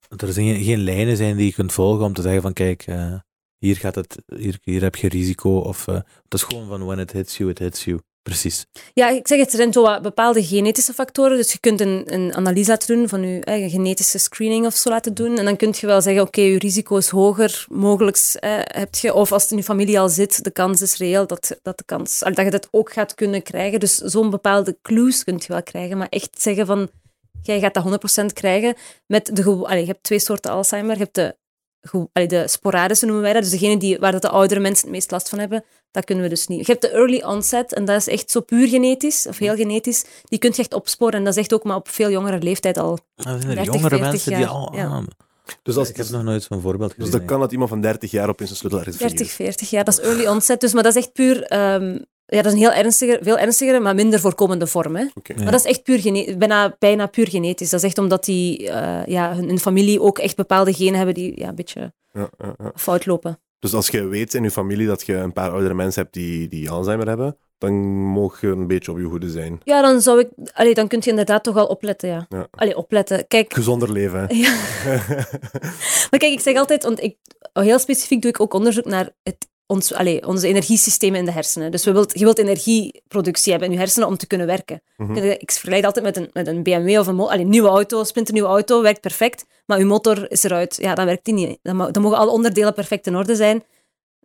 dat er geen, geen lijnen zijn die je kunt volgen om te zeggen van kijk, eh, hier, gaat het, hier, hier heb je risico. Of, eh, het is gewoon van when it hits you, it hits you. Precies. Ja, ik zeg het, er zijn zo wat bepaalde genetische factoren. Dus je kunt een, een analyse laten doen van je eigen genetische screening of zo laten doen. En dan kun je wel zeggen, oké, je risico is hoger. Mogelijk eh, heb je, of als het in je familie al zit, de kans is reëel dat, dat, de kans, dat je dat ook gaat kunnen krijgen. Dus zo'n bepaalde clues kun je wel krijgen. Maar echt zeggen van, jij gaat dat 100% krijgen. Met de, allee, je hebt twee soorten Alzheimer. Je hebt de, allee, de sporadische noemen wij dat. Dus degene die, waar dat de oudere mensen het meest last van hebben. Dat kunnen we dus niet. Je hebt de early onset, en dat is echt zo puur genetisch, of heel genetisch. Die kun je echt opsporen. En dat is echt ook maar op veel jongere leeftijd al. Ah, er zijn er 30, jongere 40 mensen die al... ja. ah, Dus, als, ik heb nog nooit zo'n voorbeeld dus gezien. dat kan dat iemand van 30 jaar opeens een sleutel ergens 30, vergeet. 40 jaar, dat is early onset. Dus, maar dat is echt puur... ehm, ja, dat is een heel ernstige, veel ernstigere, maar minder voorkomende vorm. Hè. Ja. Maar dat is echt puur gene- bijna, bijna puur genetisch. Dat is echt omdat die, eh, ja, hun, hun familie ook echt bepaalde genen hebben die ja, een beetje Ja, fout lopen. Dus als je weet in je familie dat je een paar oudere mensen hebt die, die Alzheimer hebben, dan mag je een beetje op je hoede zijn. Ja, dan zou ik... Allee, dan kun je inderdaad toch wel opletten, ja. Ja. Allee, opletten. Kijk, Gezonder leven, hè. Ja. *laughs* maar kijk, ik zeg altijd, want ik, heel specifiek doe ik ook onderzoek naar het, ons, allee, onze energiesystemen in de hersenen. Dus we wilt, je wilt energieproductie hebben in je hersenen om te kunnen werken. Mhm. Ik vergelijk altijd met een, met een BMW of een, allee, nieuwe auto, een splinternieuwe auto, werkt perfect, maar uw motor is eruit. Ja, dan werkt die niet. Dan, mo- dan mogen alle onderdelen perfect in orde zijn.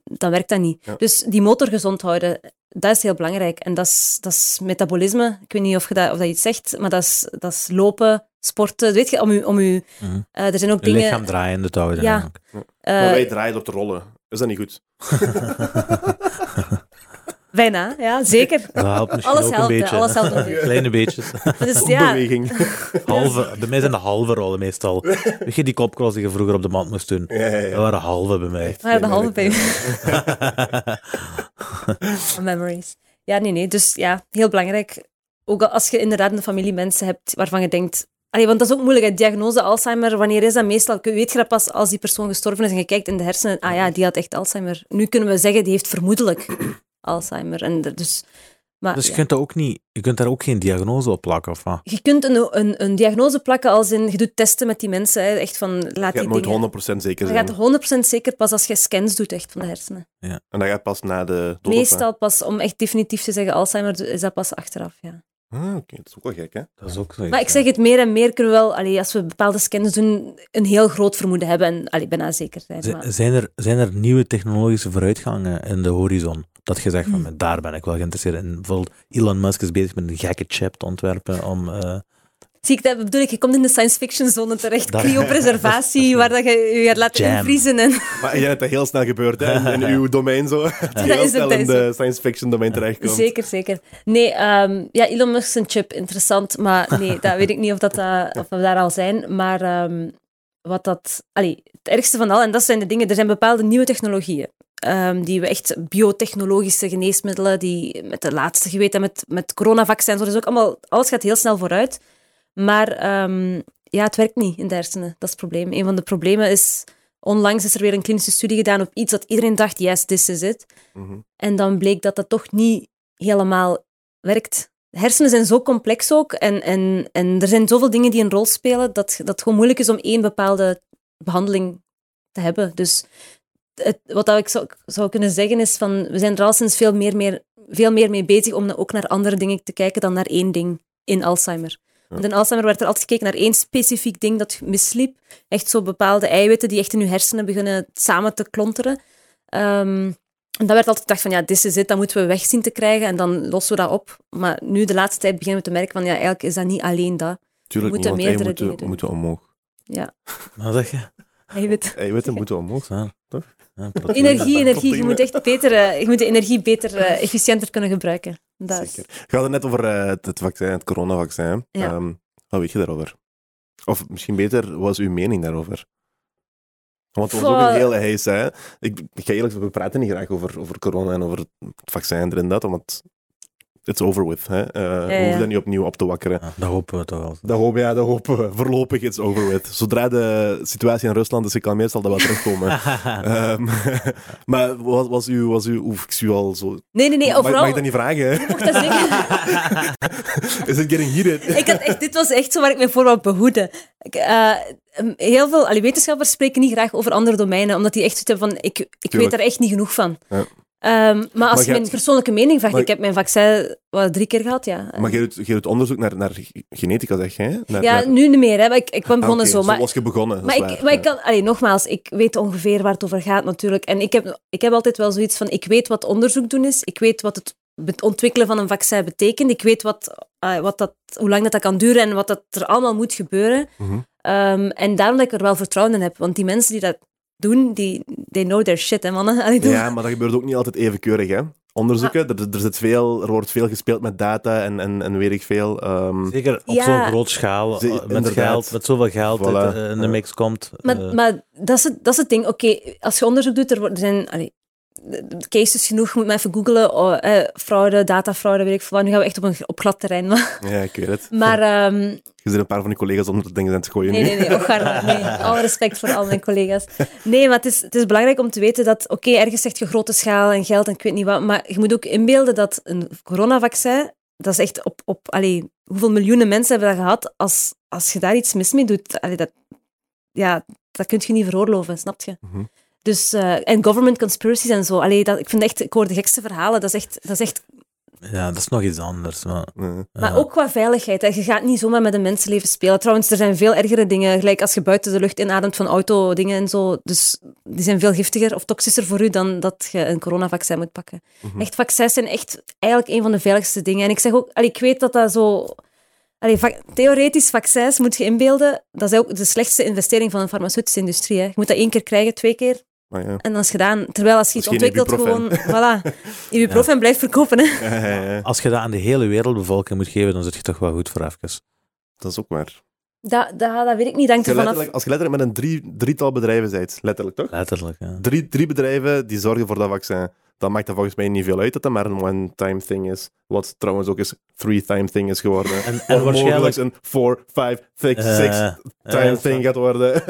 Dan werkt dat niet. Ja. Dus die motor gezond houden, dat is heel belangrijk. En dat is, dat is metabolisme. Ik weet niet of, je dat, of dat iets zegt, maar dat is, dat is lopen, sporten. Weet je, om u, om u, Mhm. eh, er zijn ook Je dingen... lichaam draaiende te houden. Ja. maar wij draaien op de rollen. Is dat niet goed? *laughs* Bijna, ja, zeker. Dat helpt misschien Alles ook helpt, een beetje. alles helpt een beetje. Kleine beetjes. Dus ja, Beweging. Halve, bij mij zijn de halve rollen meestal. Weet je die kopcross die je vroeger op de mat moest doen? Ja, ja, Dat waren halve bij mij. maar de halve bij *laughs* Memories. Ja, nee, nee. Dus ja, heel belangrijk. Ook als je inderdaad een familie mensen hebt waarvan je denkt... Allee, want dat is ook moeilijk, hè. diagnose Alzheimer, wanneer is dat meestal? Weet je dat pas als die persoon gestorven is en je kijkt in de hersenen, ah ja, die had echt Alzheimer. Nu kunnen we zeggen, die heeft vermoedelijk *clears throat* Alzheimer. En dus, maar, Dus je ja. kunt, dat ook niet, je kunt daar ook geen diagnose op plakken, of wat? Je kunt een, een, een diagnose plakken als in, je doet testen met die mensen, hè, echt van, laat Je die moet dingen... 100% zeker Je zijn. gaat 100% zeker pas als je scans doet echt van de hersenen. En dat gaat pas na de dood. Meestal pas, om echt definitief te zeggen Alzheimer, is dat pas achteraf, ja. Ah, oké. Dat is ook wel gek, hè? Dat is ook zo. Maar ik zeg het, meer en meer kunnen we wel, allee, als we bepaalde scans doen, een heel groot vermoeden hebben en allee, bijna zeker zijn. Z- Maar, Zijn er, zijn er nieuwe technologische vooruitgangen in de horizon? Dat je zegt van, Hmm. daar ben ik wel geïnteresseerd in. Bijvoorbeeld Elon Musk is bezig met een gekke chip te ontwerpen om... eh, zie ik dat, bedoel ik, je komt in de science fiction zone terecht, cryopreservatie, *laughs* waar dat je je gaat laten Jam. invriezen. En, Maar jij hebt dat heel snel gebeurd, hè? In, in *laughs* uw domein zo. Dat heel is snel het, in de science fiction domein terechtkomt. zeker, zeker. Nee, ehm, ja, Elon Musk zijn chip, interessant, maar nee, dat weet ik niet of, dat, eh, of we daar al zijn. Maar ehm, wat dat... Allee, het ergste van al, en dat zijn de dingen, er zijn bepaalde nieuwe technologieën. ehm, die we echt biotechnologische geneesmiddelen, die met de laatste geweten, met, met coronavaccins, dat is ook allemaal, alles gaat heel snel vooruit. Maar ehm, ja, het werkt niet in de hersenen. Dat is het probleem. Een van de problemen is, onlangs is er weer een klinische studie gedaan op iets dat iedereen dacht, yes, this is it. Mhm. En dan bleek dat dat toch niet helemaal werkt. De hersenen zijn zo complex ook en, en, en er zijn zoveel dingen die een rol spelen dat, dat het gewoon moeilijk is om één bepaalde behandeling te hebben. Dus het, wat dat ik zou, zou kunnen zeggen is van, we zijn er al sinds veel meer, meer, veel meer mee bezig om ook naar andere dingen te kijken dan naar één ding in Alzheimer. Want in Alzheimer werd er altijd gekeken naar één specifiek ding dat misliep. Echt zo bepaalde eiwitten die echt in je hersenen beginnen samen te klonteren. Ehm, en dan werd altijd gedacht van, ja, dit is het, dat moeten we weg zien te krijgen en dan lossen we dat op. Maar nu, de laatste tijd, beginnen we te merken van, ja, eigenlijk is dat niet alleen dat. Tuurlijk moeten niet, meerdere moeten, moeten omhoog. Ja, *laughs* wat zeg je? eiwit. Eiwitten moeten omhoog. Ja. Toch? Energie, energie. Je moet echt beter, eh, je moet de energie beter, eh, efficiënter kunnen gebruiken. Dat is- Zeker. Je had het net over eh, het, het vaccin, het coronavaccin. Ja. Ehm, wat weet je daarover? Of misschien beter, wat is uw mening daarover? Want het was ook een hele heis, hè? Ik, ik ga eerlijk zeggen, we praten niet graag over, over corona en over het vaccin en dat, omdat it's over with. Hè? Eh, We ja. hoeven dat niet opnieuw op te wakkeren. Ja, dat hopen we toch wel. Dat hopen, ja, dat hopen we. Voorlopig it's over with. Zodra de situatie in Rusland is gekalmeerd, zal dat wel terugkomen. *laughs* Ehm, maar wat was uw... Was uw oef, ik zie u al zo... Nee, nee, nee, mag, overal... mag ik dat niet vragen? hè? Je mocht dat zeggen. *laughs* Is it getting heated? ik had echt, dit was echt zo waar ik me voor wou behoeden. Ik, eh, heel veel allee, wetenschappers spreken niet graag over andere domeinen, omdat die echt zoiets hebben van, ik, ik weet daar echt niet genoeg van. Ja. Ehm, maar als je je mijn hebt- persoonlijke mening vraagt, maar- ik heb mijn vaccin wat, drie keer gehad, ja. Maar jij doet, jij doet onderzoek naar, naar genetica, zeg je? Naar, ja, naar- nu niet meer, hè. maar ik, ik ben begonnen Ah, zo. Maar, was je begonnen. maar, ik, waar, maar ik kan, allee, nogmaals, ik weet ongeveer waar het over gaat natuurlijk. En ik heb, ik heb altijd wel zoiets van, ik weet wat onderzoek doen is, ik weet wat het ontwikkelen van een vaccin betekent, ik weet wat, ah, wat dat, hoe lang dat, dat kan duren en wat dat er allemaal moet gebeuren. Mhm. Ehm, en daarom dat ik er wel vertrouwen in heb, want die mensen die dat doen, die they know their shit, hè, mannen. *laughs* Allee, Ja, maar dat gebeurt ook niet altijd even keurig, hè? Onderzoeken, er, er, zit veel, er wordt veel gespeeld met data en, en, en weet ik veel. ehm, Zeker op Ja. zo'n groot schaal, eh, met inderdaad. geld, met zoveel geld Voilà, dat eh, in de mix komt. Maar, eh, maar dat, is het, dat is het ding. Oké, als je onderzoek doet, er, wordt- er zijn allee, cases genoeg. Je moet maar even googlen. Oh, eh, fraude, datafraude, weet ik veel. Nu gaan we echt op een op glad terrein. Maar, ja, ik weet het. maar ehm, Je zit een paar van die collega's onder de dingen aan het gooien nee, nu. nee, nee, och, Garda, nee. *laughs* Alle respect voor al mijn collega's. Nee, maar het is, het is belangrijk om te weten dat, oké, ergens zegt je grote schaal en geld en ik weet niet wat, maar je moet ook inbeelden dat een coronavaccin, dat is echt op, op allee, hoeveel miljoenen mensen hebben dat gehad, als, als je daar iets mis mee doet, allee, dat, ja, dat kun je niet veroorloven, snap je? Mhm. Dus, eh, en government conspiracies en zo. Allee, dat, ik vind echt, ik hoor de gekste verhalen. Dat is echt, dat is echt ja, dat is nog iets anders. Maar, maar ja. ook qua veiligheid. hè. Je gaat niet zomaar met een mensenleven spelen. Trouwens, er zijn veel ergere dingen. Gelijk als je buiten de lucht inademt van auto-dingen en zo. Dus die zijn veel giftiger of toxischer voor u dan dat je een coronavaccin moet pakken. Mhm. Echt, vaccins zijn echt eigenlijk een van de veiligste dingen. En ik zeg ook, allee, ik weet dat dat zo... Allee, va- theoretisch, vaccins moet je inbeelden. Dat is ook de slechtste investering van de farmaceutische industrie. Hè. Je moet dat één keer krijgen, twee keer. Maar ja. En dan is het gedaan. Terwijl als je iets Dat ontwikkelt, gewoon... Voilà. Ibuprofen blijft verkopen, hè. Ja, ja, ja. Als je dat aan de hele wereldbevolking moet geven, dan zit je toch wel goed voor even. Dat is ook waar. Dat, dat, dat weet ik niet. Dank Als je er vanaf. letterlijk, als je letterlijk met een drie, drietal bedrijven bent, letterlijk toch? Letterlijk, ja. Drie, drie bedrijven die zorgen voor dat vaccin. Dan maakt dat volgens mij niet veel uit dat dat maar een one-time thing is. Wat trouwens ook eens three-time thing is geworden. En, en mogelijk waarschijnlijk... een four, five, six, eh, six-time eh, thing gaat worden.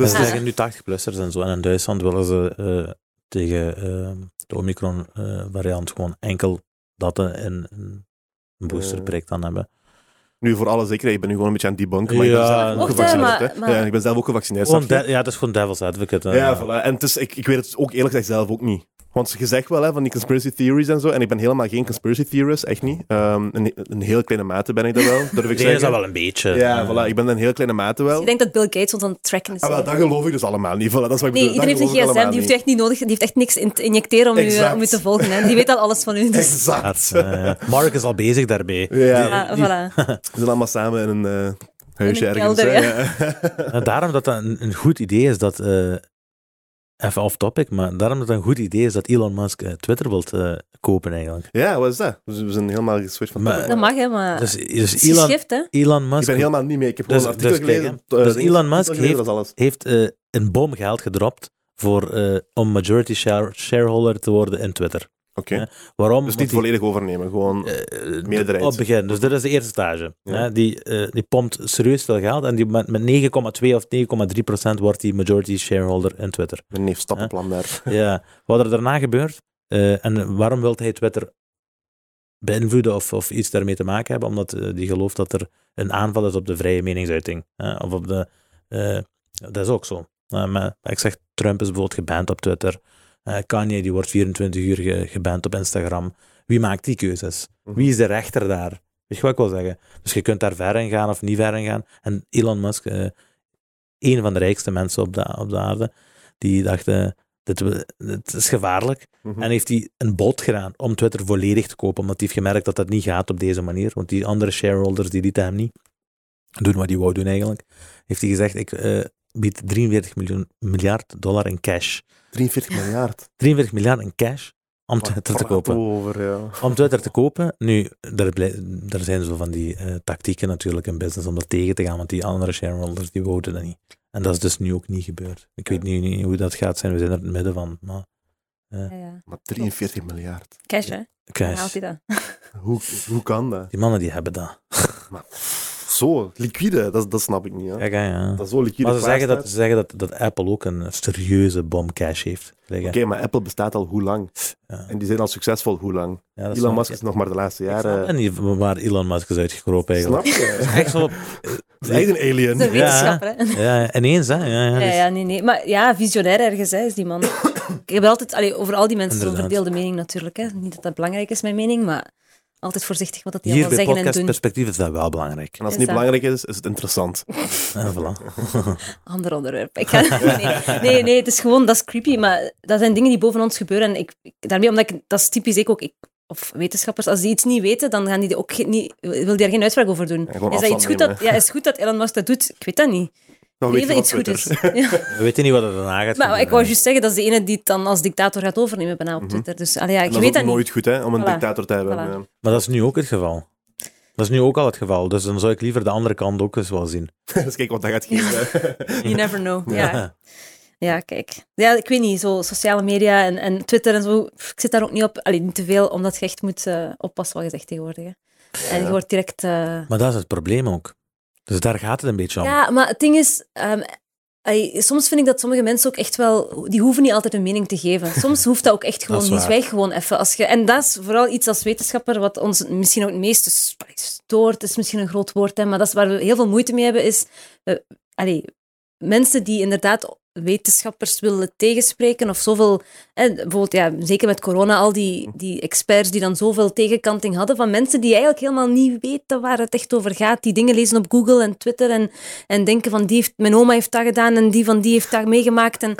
Dus Ze Ja. zeggen nu 80-plussers en zo. En in Duitsland willen ze eh, tegen eh, de Omicron-variant gewoon enkel dat een, een, een boosterprik dan hebben. nu voor alle zekerheid, ik ben nu gewoon een beetje aan het debunken, maar ik ben Ja, zelf ook gevaccineerd. maar- hè. maar- Ja, ik ben zelf ook gevaccineerd. Ja, het is gewoon devil's advocate. hè. Ja, voilà. En het is, ik, ik weet het ook eerlijk gezegd zelf ook niet. Want je zegt wel hè, van die conspiracy theories en zo, en ik ben helemaal geen conspiracy theorist, echt niet. Ehm een, een heel kleine mate ben ik dat wel, durf ik Iedereen is zeggen. dat wel een beetje. Ja, voilà, ik ben een heel kleine mate wel. Ik denk dat Bill Gates ons aan het tracken is. Ah, wel, dat geloof ik dus allemaal niet. Voilà, dat is wat ik nee, bedoel. iedereen Dat heeft een gsm, die heeft u echt niet nodig. Die heeft echt niks in te injecteren om u, om u te volgen. Hè. Die weet al alles van u. Dus. Exact. dat, eh, Mark is al bezig daarbij. Ja, Ja, die- voilà. we zijn allemaal samen in een eh, huisje In een ergens. kelder, hè. En *laughs* Eh, daarom dat dat een, een goed idee is dat... even off topic, maar daarom dat het een goed idee is dat Elon Musk eh, Twitter wilt eh, kopen eigenlijk. Ja, wat is dat? Dus we zijn helemaal geswitcht van Maar- topic. Dat mag, hè, maar Dus, het dus is Elon, hè. Elon Ik Musk ben helemaal niet mee. Ik heb gewoon Dus- een artikel dus gelezen. Dus Elon Musk heeft eh, een bom geld gedropt voor, eh, om majority share- shareholder te worden in Twitter. Oké. Waarom? Dus niet die- volledig overnemen, gewoon... eh, Meerderheid. Op het begin. Dus dit is de eerste stage. Ja. Hè, die, eh, die pompt serieus veel geld en die met, met 9,2 of 9,3 procent wordt die majority shareholder in Twitter. Mijn neef stappenplan daar. *laughs* ja. Wat er daarna gebeurt eh, en waarom wil hij Twitter beïnvloeden of, of iets daarmee te maken hebben? Omdat die gelooft dat er een aanval is op de vrije meningsuiting. Hè, of op de, dat is ook zo. Eh, maar ik zeg, Trump is bijvoorbeeld geband op Twitter. Eh, Kanye die wordt 24 uur ge- geband op Instagram. Wie maakt die keuzes? Mhm. Wie is de rechter daar? Weet je wat ik wil zeggen? Dus je kunt daar ver in gaan of niet ver in gaan. En Elon Musk, eh een van de rijkste mensen op de, op de aarde, die dacht, eh, dit, dit is gevaarlijk. Mhm. En heeft hij een bod gedaan om Twitter volledig te kopen, omdat hij heeft gemerkt dat dat niet gaat op deze manier. Want die andere shareholders, die lieten hem niet doen wat hij wou doen eigenlijk. Heeft hij gezegd, ik bied 43 miljoen, miljard dollar in cash. 43 miljard. 43 miljard in cash om Twitter te kopen. Over, ja. Om Twitter te kopen. Nu, daar, blij- daar zijn zo van die eh, tactieken natuurlijk in business om dat tegen te gaan, want die andere shareholders die wouden dat niet. En dat is dus nu ook niet gebeurd. Ik weet nu niet hoe dat gaat zijn, we zijn er in het midden van. Maar Ja, ja. Maar 43 miljard. Cash, hè. Haalt cash, hij dat? Hoe, hoe kan dat? die mannen die hebben dat. Zo, liquide, dat, dat snap ik niet. Hè. Hè, ja. Dat is zo liquide Maar ze zeggen, dat, ze zeggen dat, dat Apple ook een serieuze bom cash heeft. Oké, maar Apple bestaat al hoe lang? Ja. En die zijn al succesvol hoe lang? Ja, dat Elon Musk is nog maar de laatste jaren... niet waar Elon Musk is uitgekropen eigenlijk. Snap je? *laughs* Echt zo, Het is echt een alien. Dat is een wetenschapper, hè. ja, ineens hè. Ja, ja, Ja, dus- ja, nee, nee. Maar ja, visionair ergens, hè, is die man. *coughs* ik heb altijd, allee, over al die mensen zo'n Inderdaad. verdeelde mening natuurlijk. Hè. Niet dat dat belangrijk is, mijn mening, maar altijd voorzichtig wat dat die Hier allemaal bij zeggen en doen. podcastperspectief is dat wel belangrijk. En als het niet belangrijk is, is het interessant. *laughs* En voilà. *laughs* Ander onderwerp. Ik ga, *laughs* nee, nee, nee, het is gewoon, dat is creepy, maar dat zijn dingen die boven ons gebeuren. En ik, ik- daarmee, omdat ik, dat is typisch ik ook, ik, of wetenschappers, als die iets niet weten, dan gaan die ook geen- niet, wil die daar geen uitspraak over doen. gewoon is dat iets goed nemen, dat, ja, is het goed dat Elon Musk dat doet? Ik weet dat niet. Dan weet je iets goed is. Twitter. Ja. We weten niet wat er daarna gaat Maar ik wou juist zeggen, dat is de ene die het dan als dictator gaat overnemen bijna op Twitter. Dus allee, ja, ik dat is weet ook dat niet. nooit goed, hè, om een Voilà. dictator te hebben. Voilà. Ja. Maar dat is nu ook het geval. Dat is nu ook al het geval. Dus dan zou ik liever de andere kant ook eens wel zien. *laughs* dus kijk wat dat gaat geven. *laughs* You never know. Ja. Ja, kijk. Ja, ik weet niet, zo sociale media en, en Twitter en zo. pff, Ik zit daar ook niet op. Allee, niet te veel, omdat je echt moet eh, oppassen wat je zegt tegenwoordig. Hè. En je wordt direct... eh, Maar dat is het probleem ook. Dus daar gaat het een beetje om. Ja, maar het ding is... ehm, soms vind ik dat sommige mensen ook echt wel... Die hoeven niet altijd een mening te geven. *laughs* Soms hoeft dat ook echt gewoon niet. Zwijg gewoon even. Als je, en dat is vooral iets als wetenschapper wat ons misschien ook het meeste stoort. is misschien een groot woord, hè, maar dat is waar we heel veel moeite mee hebben, is... allee, mensen die inderdaad wetenschappers willen tegenspreken of zoveel... Hè, bijvoorbeeld, ja, zeker met corona, al die, die experts die dan zoveel tegenkanting hadden van mensen die eigenlijk helemaal niet weten waar het echt over gaat. Die dingen lezen op Google en Twitter en, en denken van die heeft, mijn oma heeft dat gedaan en die van die heeft dat meegemaakt. En,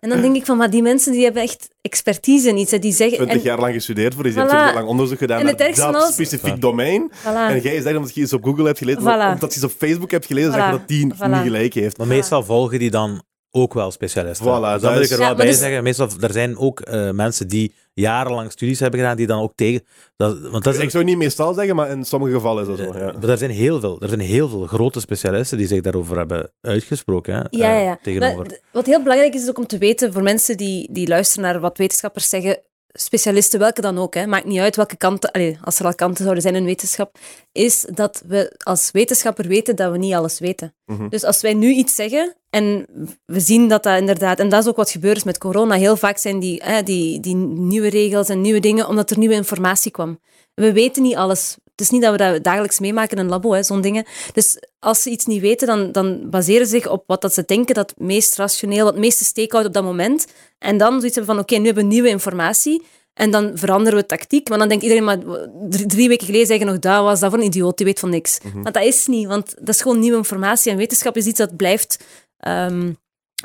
en dan denk ik van, maar die mensen die hebben echt expertise in iets. Hè, die zeggen... 20 en- jaar lang gestudeerd voor iets. Hebt Voilà. 20 jaar lang onderzoek gedaan En het naar dat als- specifiek domein. Voilà. En jij zegt omdat je iets op Google hebt gelezen, Voilà. omdat je iets op Facebook hebt gelezen, zeg je Voilà. dat die Voilà. niet gelijk heeft. Maar meestal volgen die dan ook wel specialisten. Voilà, dus dat wil ik er wel bij dus- zeggen. Meestal, er zijn ook eh, mensen die jarenlang studies hebben gedaan, die dan ook tegen... Dat, want dat is, Ik zou niet meestal zeggen, maar in sommige gevallen is dat zo. Ja. Maar er zijn, heel veel, er zijn heel veel grote specialisten die zich daarover hebben uitgesproken. Hè, Ja, ja, eh, ja. tegenover. Maar wat heel belangrijk is, is ook om te weten, voor mensen die, die luisteren naar wat wetenschappers zeggen, specialisten, welke dan ook, hè, maakt niet uit welke kanten, allee, als er al kanten zouden zijn in wetenschap, is dat we als wetenschapper weten dat we niet alles weten. Mhm. Dus als wij nu iets zeggen en we zien dat dat inderdaad, en dat is ook wat gebeurd is met corona, heel vaak zijn die, die, die nieuwe regels en nieuwe dingen, omdat er nieuwe informatie kwam. We weten niet alles. Het is niet dat we dat dagelijks meemaken in een labo, zo'n dingen. Dus als ze iets niet weten, dan, dan baseren ze zich op wat dat ze denken dat het meest rationeel, wat het meeste steek houdt op dat moment. En dan zoiets hebben van, oké, nu hebben we nieuwe informatie. En dan veranderen we tactiek. Maar dan denkt iedereen, maar drie, drie weken geleden zei je nog, dat was dat voor een idioot, die weet van niks. Maar dat is niet, want dat is gewoon nieuwe informatie. En wetenschap is iets dat blijft... ehm,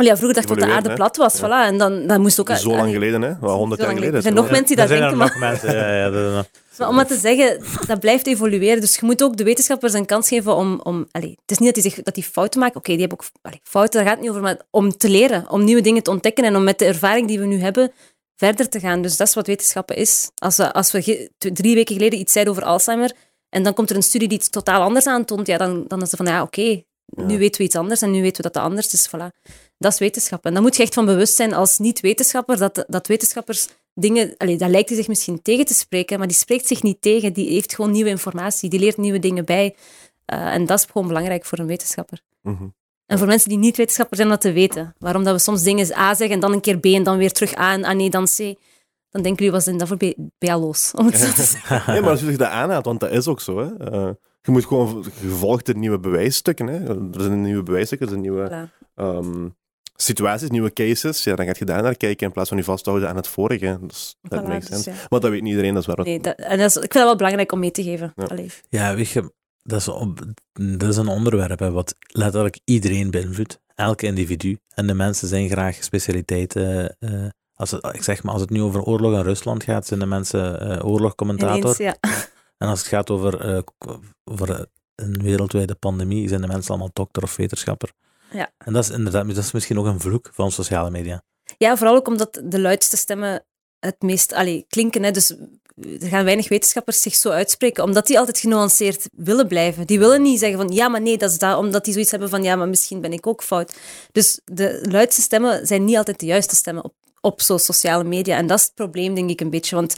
ja, vroeger dacht ik dat de aarde plat was, voilà. En dan, dan moest ook... Zo lang geleden, hè? Wel 100 Zo jaar geleden. Er zijn nog mensen die dat denken, er maar... nog mensen. Ja, ja, dat- *laughs* Maar om maar te zeggen, dat blijft evolueren. Dus je moet ook de wetenschappers een kans geven om... om allee, het is niet dat die, zich, dat die fouten maken. Oké, die hebben ook allee, fouten, daar gaat het niet over. Maar om te leren, om nieuwe dingen te ontdekken en om met de ervaring die we nu hebben verder te gaan. Dus dat is wat wetenschappen is. Als we, als we drie weken geleden iets zeiden over Alzheimer en dan komt er een studie die iets totaal anders aantoont, ja, dan, dan is het van, ja, oké, nu weten we iets anders en nu weten we dat dat anders is. Voilà. Dat is wetenschap. En dan moet je echt van bewust zijn als niet-wetenschapper dat, dat wetenschappers dingen... Allee, daar lijkt hij zich misschien tegen te spreken, maar die spreekt zich niet tegen. Die heeft gewoon nieuwe informatie. Die leert nieuwe dingen bij. Eh, en dat is gewoon belangrijk voor een wetenschapper. Mhm. En voor mensen die niet wetenschapper zijn, om dat te weten. Waarom dat we soms dingen A zeggen en dan een keer B en dan weer terug A en ah nee, dan C. Dan denken jullie, wat zijn dat voor B- BLO's? Om het zo te *laughs* zeggen. Nee, maar als je zich dat aanhaalt, want dat is ook zo. Hè. Eh, je moet gewoon gevolgd de nieuwe bewijsstukken. Hè. Er zijn nieuwe bewijsstukken, er zijn nieuwe ehm, situaties, nieuwe cases. Ja, dan gaat je daar naar kijken in plaats van je vasthouden aan het vorige. Dus dat Voilà, makes dus ja. Maar dat weet niet iedereen, dat is waar. Nee, dat, en dat is, ik vind dat wel belangrijk om mee te geven. Ja. Allee. Ja, weet je, dat is, op- dat is een onderwerp hè, wat letterlijk iedereen beïnvloedt. Elke individu. En de mensen zijn graag specialiteiten. eh, als het, ik zeg maar, als het nu over oorlog in Rusland gaat, zijn de mensen eh oorlogcommentator. Ineens, ja. En als het gaat over, eh, over eh, een wereldwijde pandemie, zijn de mensen allemaal dokter of wetenschapper. Ja. En dat is inderdaad, dat is misschien ook een vloek van sociale media. Ja, vooral ook omdat de luidste stemmen het meest allee, klinken. Hè. Dus er gaan weinig wetenschappers zich zo uitspreken, omdat die altijd genuanceerd willen blijven. Die willen niet zeggen van ja, maar nee, dat is dat, omdat die zoiets hebben van ja, maar misschien ben ik ook fout. Dus de luidste stemmen zijn niet altijd de juiste stemmen op, op zo sociale media. En dat is het probleem, denk ik, een beetje. Want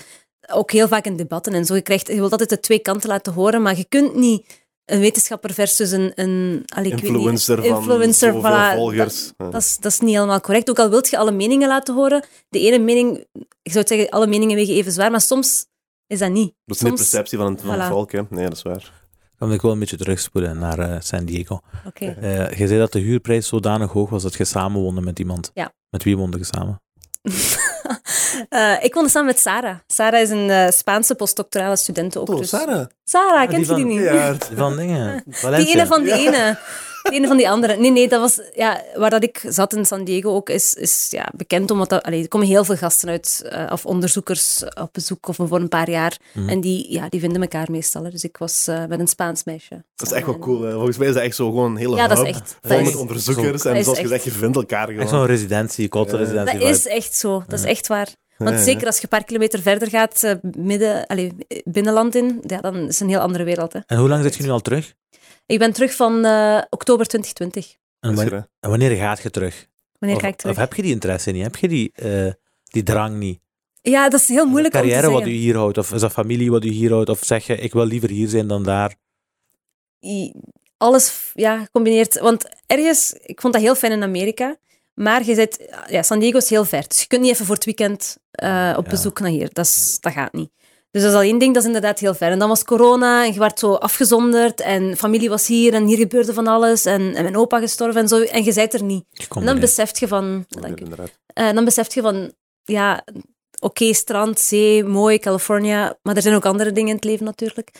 ook heel vaak in debatten en zo, je, krijgt, je wilt altijd de twee kanten laten horen, maar je kunt niet een wetenschapper versus een, een allee, niet, Influencer van influencer, voilà, volgers. Dat is, dat is niet helemaal correct. Ook al wilt je alle meningen laten horen, de ene mening, ik zou zeggen, alle meningen wegen even zwaar, maar soms is dat niet. Dat is niet de perceptie van het, van het Voilà. volk. Hè. Nee, dat is waar. Dan wil ik wel een beetje terugspoelen naar eh, San Diego. Oké. Eh, je zei dat de huurprijs zodanig hoog was dat je samen woonde met iemand. Ja. Met wie woonde je samen? *laughs* Eh, ik woonde samen met Sarah. Sarah is een eh, Spaanse postdoctorale student ook. Oh, dus- Sarah. Sarah, die kent je die van- niet? Ja, Die van dingen. *laughs* Die ene van die ene. Ene van die andere. Nee, nee, dat was... Ja, waar dat ik zat in San Diego ook, is, is ja, bekend omdat... Dat, allee, er komen heel veel gasten uit, eh, of onderzoekers op bezoek, of voor een paar jaar. Mhm. En die, ja, die vinden elkaar meestal. hè. Dus ik was eh, met een Spaans meisje. Dat is echt wel cool. hè. Volgens mij is dat echt zo gewoon een hele Ja, dat is echt- vol dat met is- onderzoekers. dat En zoals zegt, je vindt elkaar gewoon. Echt zo'n residentie, Ja. residentie. Dat is echt zo. Dat is echt waar. Want Ja, ja. zeker als je een paar kilometer verder gaat, eh, midden, allee, binnenland in, ja, dan is het een heel andere wereld. Hè. En hoe lang zit je nu al terug? Ik ben terug van eh, oktober 2020. En Is wanneer, er, hè. en wanneer gaat je terug? Wanneer of, ga ik terug? Of heb je die interesse niet? Heb je die, eh, die drang niet? Ja, dat is heel moeilijk om te carrière wat u hier houdt? Of is dat familie wat u hier houdt? Of zeg je, ik wil liever hier zijn dan daar? I- Alles ja, gecombineerd. Want ergens, ik vond dat heel fijn in Amerika. Maar je zit, ja, San Diego is heel ver. Dus je kunt niet even voor het weekend eh, op Ja. bezoek naar hier. Dat, is, dat gaat niet. Dus dat is al één ding, dat is inderdaad heel ver. En dan was corona en je werd zo afgezonderd. En familie was hier en hier gebeurde van alles. En, en mijn opa gestorven en zo. En je bent er niet. En dan beseft je van... Dank inderdaad. Eh, dan besef je van, ja, oké, strand, zee, mooi, California, maar er zijn ook andere dingen in het leven natuurlijk.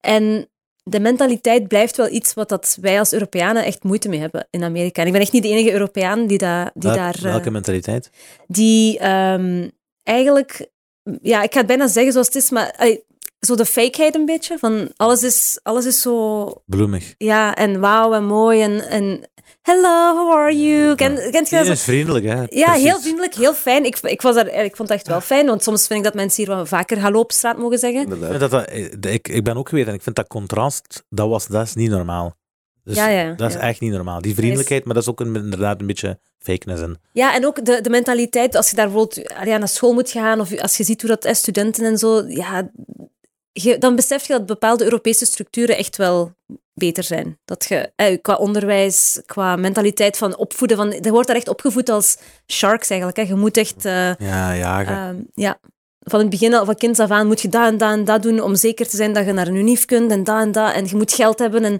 En de mentaliteit blijft wel iets wat dat wij als Europeanen echt moeite mee hebben in Amerika. En ik ben echt niet de enige Europeaan die, da, die daar... eh, Welke mentaliteit? die ehm, eigenlijk... Ja, ik ga het bijna zeggen zoals het is, maar... allee, zo de fakeheid een beetje, van alles is, alles is zo Bloemig. ja, en wauw en mooi en, en hello, how are you? Ken, kent je dat? Is vriendelijk, hè? ja, Precies. heel vriendelijk, heel fijn. Ik, ik, was daar, ik vond het echt wel fijn, want soms vind ik dat mensen hier wat vaker hallo op straat mogen zeggen. Inderdaad. dat, dat, eh, ik, ik ben ook geweest en ik vind dat contrast, dat, was, dat is niet normaal. Dus Ja, ja, dat is echt niet normaal. Die vriendelijkheid, maar dat is ook een, inderdaad een beetje fakeness in. Ja, en ook de, de mentaliteit, als je daar bijvoorbeeld ja, naar school moet gaan, of als je ziet hoe dat is, studenten en zo, ja, je, dan besef je dat bepaalde Europese structuren echt wel beter zijn. Dat je, eh, qua onderwijs, qua mentaliteit van opvoeden, van, je wordt daar echt opgevoed als sharks eigenlijk. Hè. Je moet echt... eh, Ja, ja. ge- Ehm, ja, van het begin al, van kinds af aan moet je dat en dat en dat doen om zeker te zijn dat je naar een unief kunt en dat en dat. En je moet geld hebben en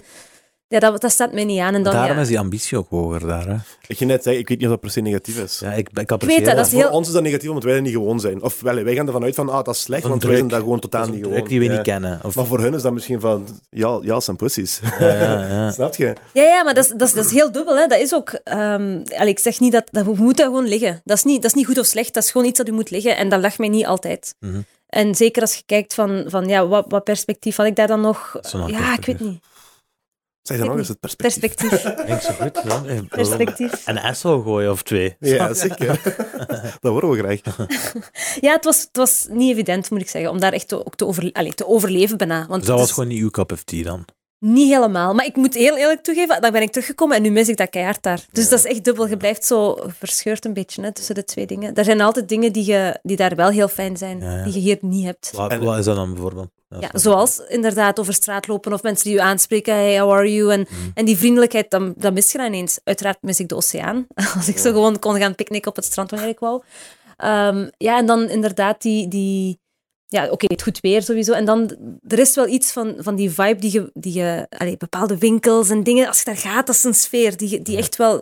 ja, dat, dat staat mij niet aan. En dan, Daarom ja. is die ambitie ook hoger daar. Hè? Ik ging net zeggen, ik weet niet of dat per se negatief is. Ja, ik, ik weet apprecieer dat, dat is heel- Voor ons is dat negatief, omdat wij er niet gewoon zijn. Of wel, wij gaan ervan uit van, ah, dat is slecht, Een want wij zijn daar gewoon totaal Dat niet gewoon. die we Ja. niet kennen. Of, Maar voor hun is dat misschien van, ja, ja, zijn pussies. ja, ja, ja. *laughs* Snap je? ja, ja, maar dat is, dat, is, dat is heel dubbel. Hè. Dat is ook... ehm, allee, ik zeg niet dat... dat we moeten gewoon liggen. Dat is, niet, dat is niet goed of slecht. Dat is gewoon iets dat u moet liggen. En dat lag mij niet altijd. Mhm. En zeker als je kijkt van, van ja, wat, wat perspectief had ik daar dan nog? Ja, ik weet niet. Zeg dan nog eens het perspectief. Perspectief. *laughs* Denk zo goed. Ja. *laughs* Perspectief. Een gooien of twee. Ja, zeker. *laughs* dat horen we graag. Ja, het was, het was niet evident, moet ik zeggen, om daar echt te, ook te, over, allee, te overleven bijna. Want Dus dat was gewoon niet uw cup of tea dan. Niet helemaal. Maar ik moet heel eerlijk toegeven, dan ben ik teruggekomen en nu mis ik dat keihard daar. Dus dat is echt dubbel. Je blijft zo verscheurd een beetje hè, tussen de twee dingen. Er zijn altijd dingen die, je, die daar wel heel fijn zijn, Ja, ja. die je hier niet hebt. Wat, En- wat is dat dan bijvoorbeeld? Ja, zoals inderdaad over straat lopen of mensen die je aanspreken, hey, how are you? En, Mhm. en die vriendelijkheid, dan, dan mis je dat ineens. Uiteraard mis ik de oceaan. *laughs* Als ik zo gewoon kon gaan picknicken op het strand wanneer ik wou. Ehm, ja, en dan inderdaad die... die ja, oké, het goed weer sowieso. En dan, er is wel iets van, van die vibe die je... Die je allee, bepaalde winkels en dingen, als je daar gaat, dat is een sfeer die, die echt wel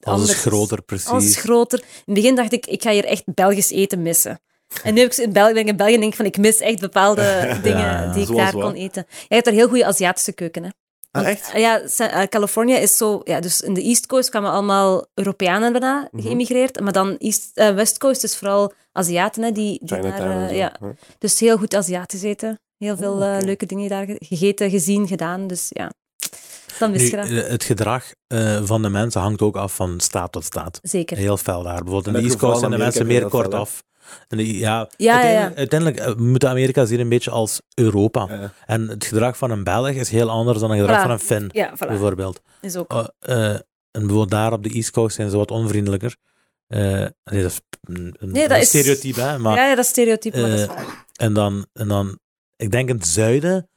Alles anders groter, precies. Alles groter. In het begin dacht ik, ik ga hier echt Belgisch eten missen. En nu heb ik in België, ben ik in België en denk ik van, ik mis echt bepaalde *laughs* dingen Ja, die ik daar wat? kon eten. Je hebt daar heel goede Aziatische keuken, hè. Ah, echt? Ja, eh, California is zo... Ja, dus in de East Coast kwamen allemaal Europeanen bijna Mhm. geëmigreerd. Maar dan East, eh, West Coast is vooral Aziaten, hè, die, die daar... eh, ja. Dus heel goed Aziatisch eten. Heel veel Oh, leuke dingen daar ge- gegeten, gezien, gedaan. Dus ja, dan mis Nu, je dat. het gedrag eh, van de mensen hangt ook af van staat tot staat. Zeker. Heel fel daar. Bijvoorbeeld in de East Coast zijn de mensen meer heb En die- ja, Ja, ja, ja. uiteindelijk, uiteindelijk eh, moeten Amerika zien een beetje als Europa. Ja. En het gedrag van een Belg is heel anders dan het gedrag Voilà. van een Fin, Ja, voilà. bijvoorbeeld. Is ook... Uh, uh, en bijvoorbeeld daar op de East Coast zijn ze wat onvriendelijker. Uh, nee, dat is een, een, Nee, dat een is- stereotype, hè. Maar, ja, ja, dat is stereotype, maar dat is eh, waar. en, dan, en dan, ik denk in het zuiden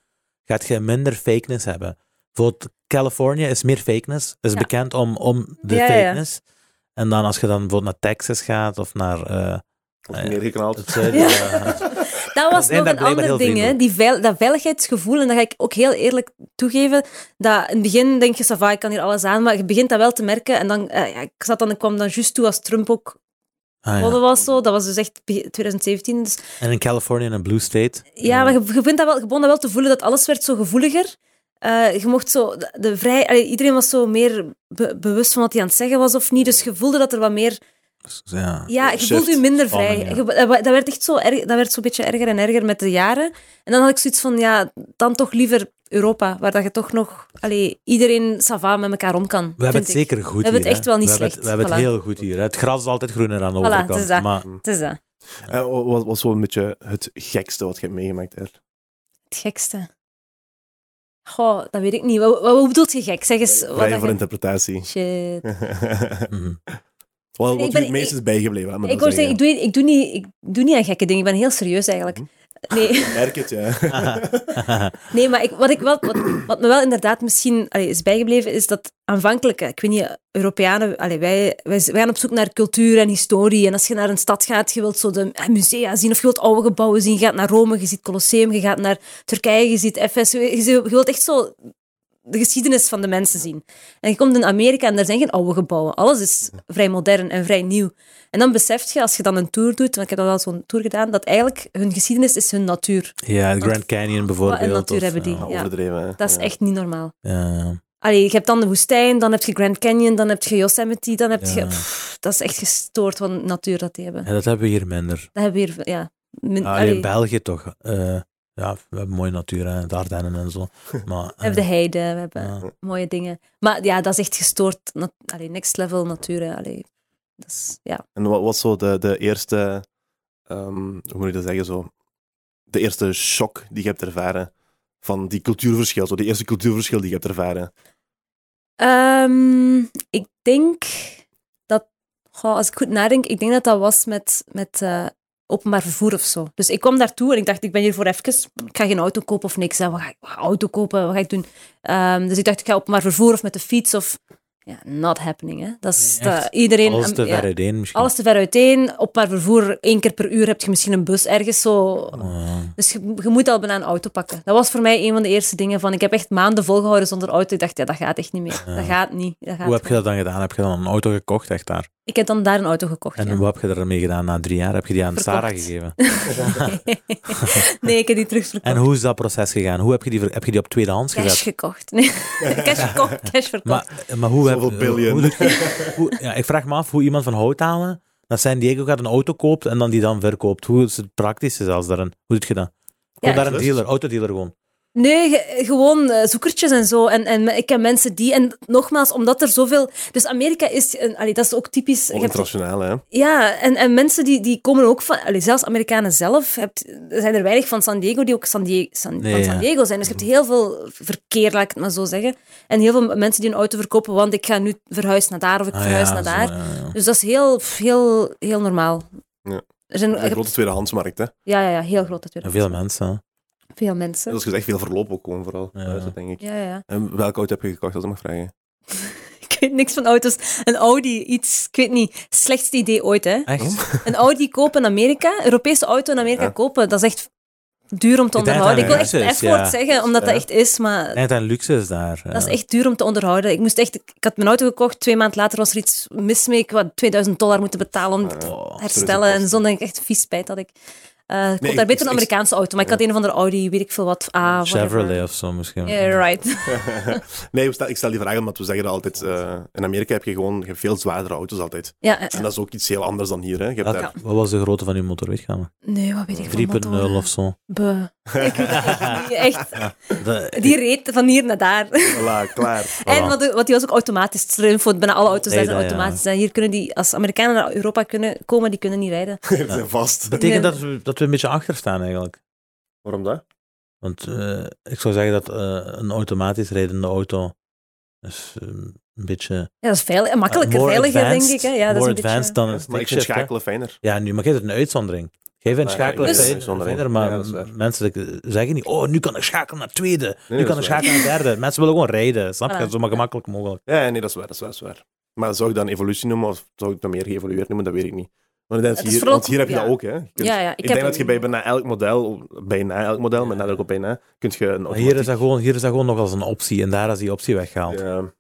gaat je minder fakeness hebben. Bijvoorbeeld California is meer fakeness, is Ja. bekend om, om de Ja, ja, ja. fakeness. En dan als je dan bijvoorbeeld naar Texas gaat of naar eh, Of neergeknald. het zuiden. Ja. eh, *laughs* Dat was nog een ander ding, hè? Die veil, dat veiligheidsgevoel. En dat ga ik ook heel eerlijk toegeven. Dat in het begin denk je, Sava, ik kan hier alles aan. Maar je begint dat wel te merken. En dan, eh, ja, ik, zat dan, ik kwam dan juist toe als Trump ook Ah, ja. was. Zo. Dat was dus echt begin 2017. Dus En in California en Blue State. Ja, maar je, je, vindt dat wel, je begon dat wel te voelen, dat alles werd zo gevoeliger. Eh, je mocht zo, de, de vrij, allee, iedereen was zo meer be- bewust van wat hij aan het zeggen was of niet. Dus je voelde dat er wat meer. Dus, ja. Ja, je Shift. voelde je minder vrij. Je- dat, werd echt zo erg, dat werd zo'n beetje erger en erger met de jaren. En dan had ik zoiets van, ja, dan toch liever Europa, waar dat je toch nog allee, iedereen sava met elkaar om kan. We hebben het ik. zeker goed We hebben hier, het echt hè. wel niet we hebben slecht. Het, we hebben het heel goed hier. hè. Het gras is altijd groener aan de Voilà, overkant. het is dat. Maar Het is dat. Eh, wat was zo een beetje het gekste wat je hebt meegemaakt daar? Het gekste. Goh, dat weet ik niet. Wat, wat, wat bedoelt je gek? Zeg eens. Wat Vrij voor je- interpretatie. Shit. *laughs* mhm. Wat, wat Ik u ben- het meest is bijgebleven, laat me Ik wou zeggen, ik doe, ik, doe niet, ik doe niet aan gekke dingen. Ik ben heel serieus eigenlijk. Nee, *laughs* Merk het, ja. *laughs* nee maar ik, wat, ik wel, wat, wat me wel inderdaad misschien allee, is bijgebleven, is dat aanvankelijk, ik weet niet, Europeanen, allee, wij, wij, wij gaan op zoek naar cultuur en historie. En als je naar een stad gaat, je wilt zo de eh, musea zien, of je wilt oude gebouwen zien. Je gaat naar Rome, je ziet Colosseum, je gaat naar Turkije, je ziet je, je wilt echt zo de geschiedenis van de mensen zien. En je komt in Amerika en daar zijn geen oude gebouwen. Alles is vrij modern en vrij nieuw. En dan besef je, als je dan een tour doet, want ik heb al wel zo'n tour gedaan, dat eigenlijk hun geschiedenis is hun natuur. ja, de Grand Canyon bijvoorbeeld. Wat een natuur of, hebben die. ja. Ja. Dat is Ja. echt niet normaal. Ja. Allee, je hebt dan de woestijn, dan heb je Grand Canyon, dan heb je Yosemite, dan heb je... Pff, dat is echt gestoord van natuur dat die hebben. Ja, dat hebben we hier minder. Dat hebben we hier... Ja, min, Ah, allee, in België toch. eh, ja, we hebben mooie natuur, hè, de Ardennen en zo. *laughs* Maar, we hebben de eh, heide, we hebben ja. mooie dingen. Maar ja, dat is echt gestoord. Allee, next level natuur. Allee, dat is, ja. En wat was zo de, de eerste, ehm, hoe moet ik dat zeggen, zo, de eerste shock die je hebt ervaren van die cultuurverschil, zo die eerste cultuurverschil die je hebt ervaren? Ehm, ik denk dat, goh, als ik goed nadenk, ik denk dat dat was met, met eh, openbaar vervoer of zo. Dus ik kwam daartoe en ik dacht, ik ben hier voor even, ik ga geen auto kopen of niks. Hè. Wat, ga ik, auto kopen? Wat ga ik doen? Ehm, dus ik dacht, ik ga openbaar vervoer of met de fiets of... Ja, not happening, hè. Dat is Nee, iedereen... alles te ver uiteen misschien. alles te ver uiteen. Openbaar vervoer, één keer per uur heb je misschien een bus ergens zo... Oh, Dus je, je moet al bijna een auto pakken. Dat was voor mij een van de eerste dingen van... Ik heb echt maanden volgehouden zonder auto. Ik dacht, ja, dat gaat echt niet meer. Ja. Dat gaat niet. Dat gaat Hoe heb je dat dan gedaan? Heb je dan een auto gekocht, echt daar? Ik heb dan daar een auto gekocht, En ja. wat heb je ermee gedaan na drie jaar? Heb je die aan Verkocht. Sarah gegeven? *laughs* nee, ik heb die terugverkocht. En hoe is dat proces gegaan? Hoe heb je die, heb je die op tweedehands Cash gezet? gekocht. Nee. *laughs* cash gekocht, cash verkocht. Maar, maar hoe heb Zoveel billion. hoe ja, ik vraag me af hoe iemand van Houthalen naar San Diego gaat, een auto koopt en dan die dan verkoopt. Hoe is het praktische zelfs daarin? Hoe doe je dat? Ja, daar een dealer, autodealer gewoon. Nee, ge- gewoon eh, zoekertjes en zo. En, en ik ken mensen die... En nogmaals, omdat er zoveel... Dus Amerika is... Een, allee, dat is ook typisch... internationaal, hè? Ja, en, en mensen die, die komen ook van... Allee, zelfs Amerikanen zelf. Hebt, er zijn er weinig van San Diego die ook San, Die- San, Nee, van San. Diego zijn. Dus je hebt heel veel verkeer, laat ik het maar zo zeggen. En heel veel mensen die een auto verkopen, want ik ga nu verhuizen naar daar of ik Ah, verhuis ja, naar zo, daar. ja, ja. Dus dat is heel, heel, heel normaal. Ja. Er zijn, Een hebt- grote tweedehandsmarkt, hè? ja, ja, ja, heel groot En natuurlijk. veel mensen. Veel mensen. Dat is echt veel verloop ook gewoon, vooral. Ja. Thuis, denk ik. Ja, ja. En welke auto heb je gekocht, als ik mag vragen? Ik weet niks van auto's. Een Audi, iets, ik weet niet, slechtste idee ooit, hè. Echt? Een Audi kopen in Amerika, Europese auto in Amerika Ja. kopen, dat is echt duur om te onderhouden. Ik wil echt het een F-woord ja. zeggen, omdat dat echt is, maar dat een luxe is daar. dat is echt duur om te onderhouden. Ik, moest echt, ik had mijn auto gekocht, twee maanden later was er iets mis mee. Ik had 2000 dollar moeten betalen om het te Oh, herstellen. En zo denk ik echt vies spijt dat ik... eh ik ik- daar beter een Amerikaanse auto, maar ik had een of andere Audi, weet ik veel wat. Ah. Chevrolet of zo misschien. Yeah, right. *laughs* nee, ik stel, ik stel die vraag omdat we zeggen dat altijd... eh, in Amerika heb je gewoon je hebt veel zwaardere auto's altijd. Ja, En dat is ook iets heel anders dan hier, hè? Je hebt daar... Wat was de grootte van uw motor? Weet je nee, wat weet ik van 3.0 motoren? of zo. Buh. Ik het echt *laughs* Dat- die reed van hier naar daar. Voilà, klaar. *laughs* En wat, wat die was ook automatisch. Voor bijna alle auto's zijn dat, ja. automatisch. En Hier kunnen die, als Amerikanen naar Europa kunnen komen, die kunnen niet rijden. *laughs* Ze zijn vast. betekent Nee. dat we, dat we een beetje achter staan eigenlijk. Waarom dat? Want eh, ik zou zeggen dat eh, een automatisch rijdende auto is eh, een beetje Ja, dat is veil, makkelijker, eh, more veiliger, advanced- denk ik. Hè? Ja, dat is more een beetje... advanced dan een Maar ik vind schakelen fijner. Ja, nu, maar jij hebt een uitzondering. Schakelen fijn- een maar Ja, dat is waar. mensen zeggen niet, oh, nu kan ik schakelen naar tweede, nu kan ik waar. schakelen naar derde. Mensen willen gewoon rijden, snap je? Zo maar gemakkelijk mogelijk. Ja, nee, dat is waar, dat is waar, dat is waar. Maar zou ik dat een evolutie noemen, of zou ik dat meer geëvolueerd noemen, dat weet ik niet. Want, is hier, vooral- want hier heb je ja. dat ook, hè. Je kunt- Ja, ja, ik denk dat je bij bijna elk model, bijna elk model, met nadruk op bijna, kun je een Maar hier is, automatiek... dat gewoon, hier is dat gewoon nog als een optie en daar is die optie weggehaald. Ja,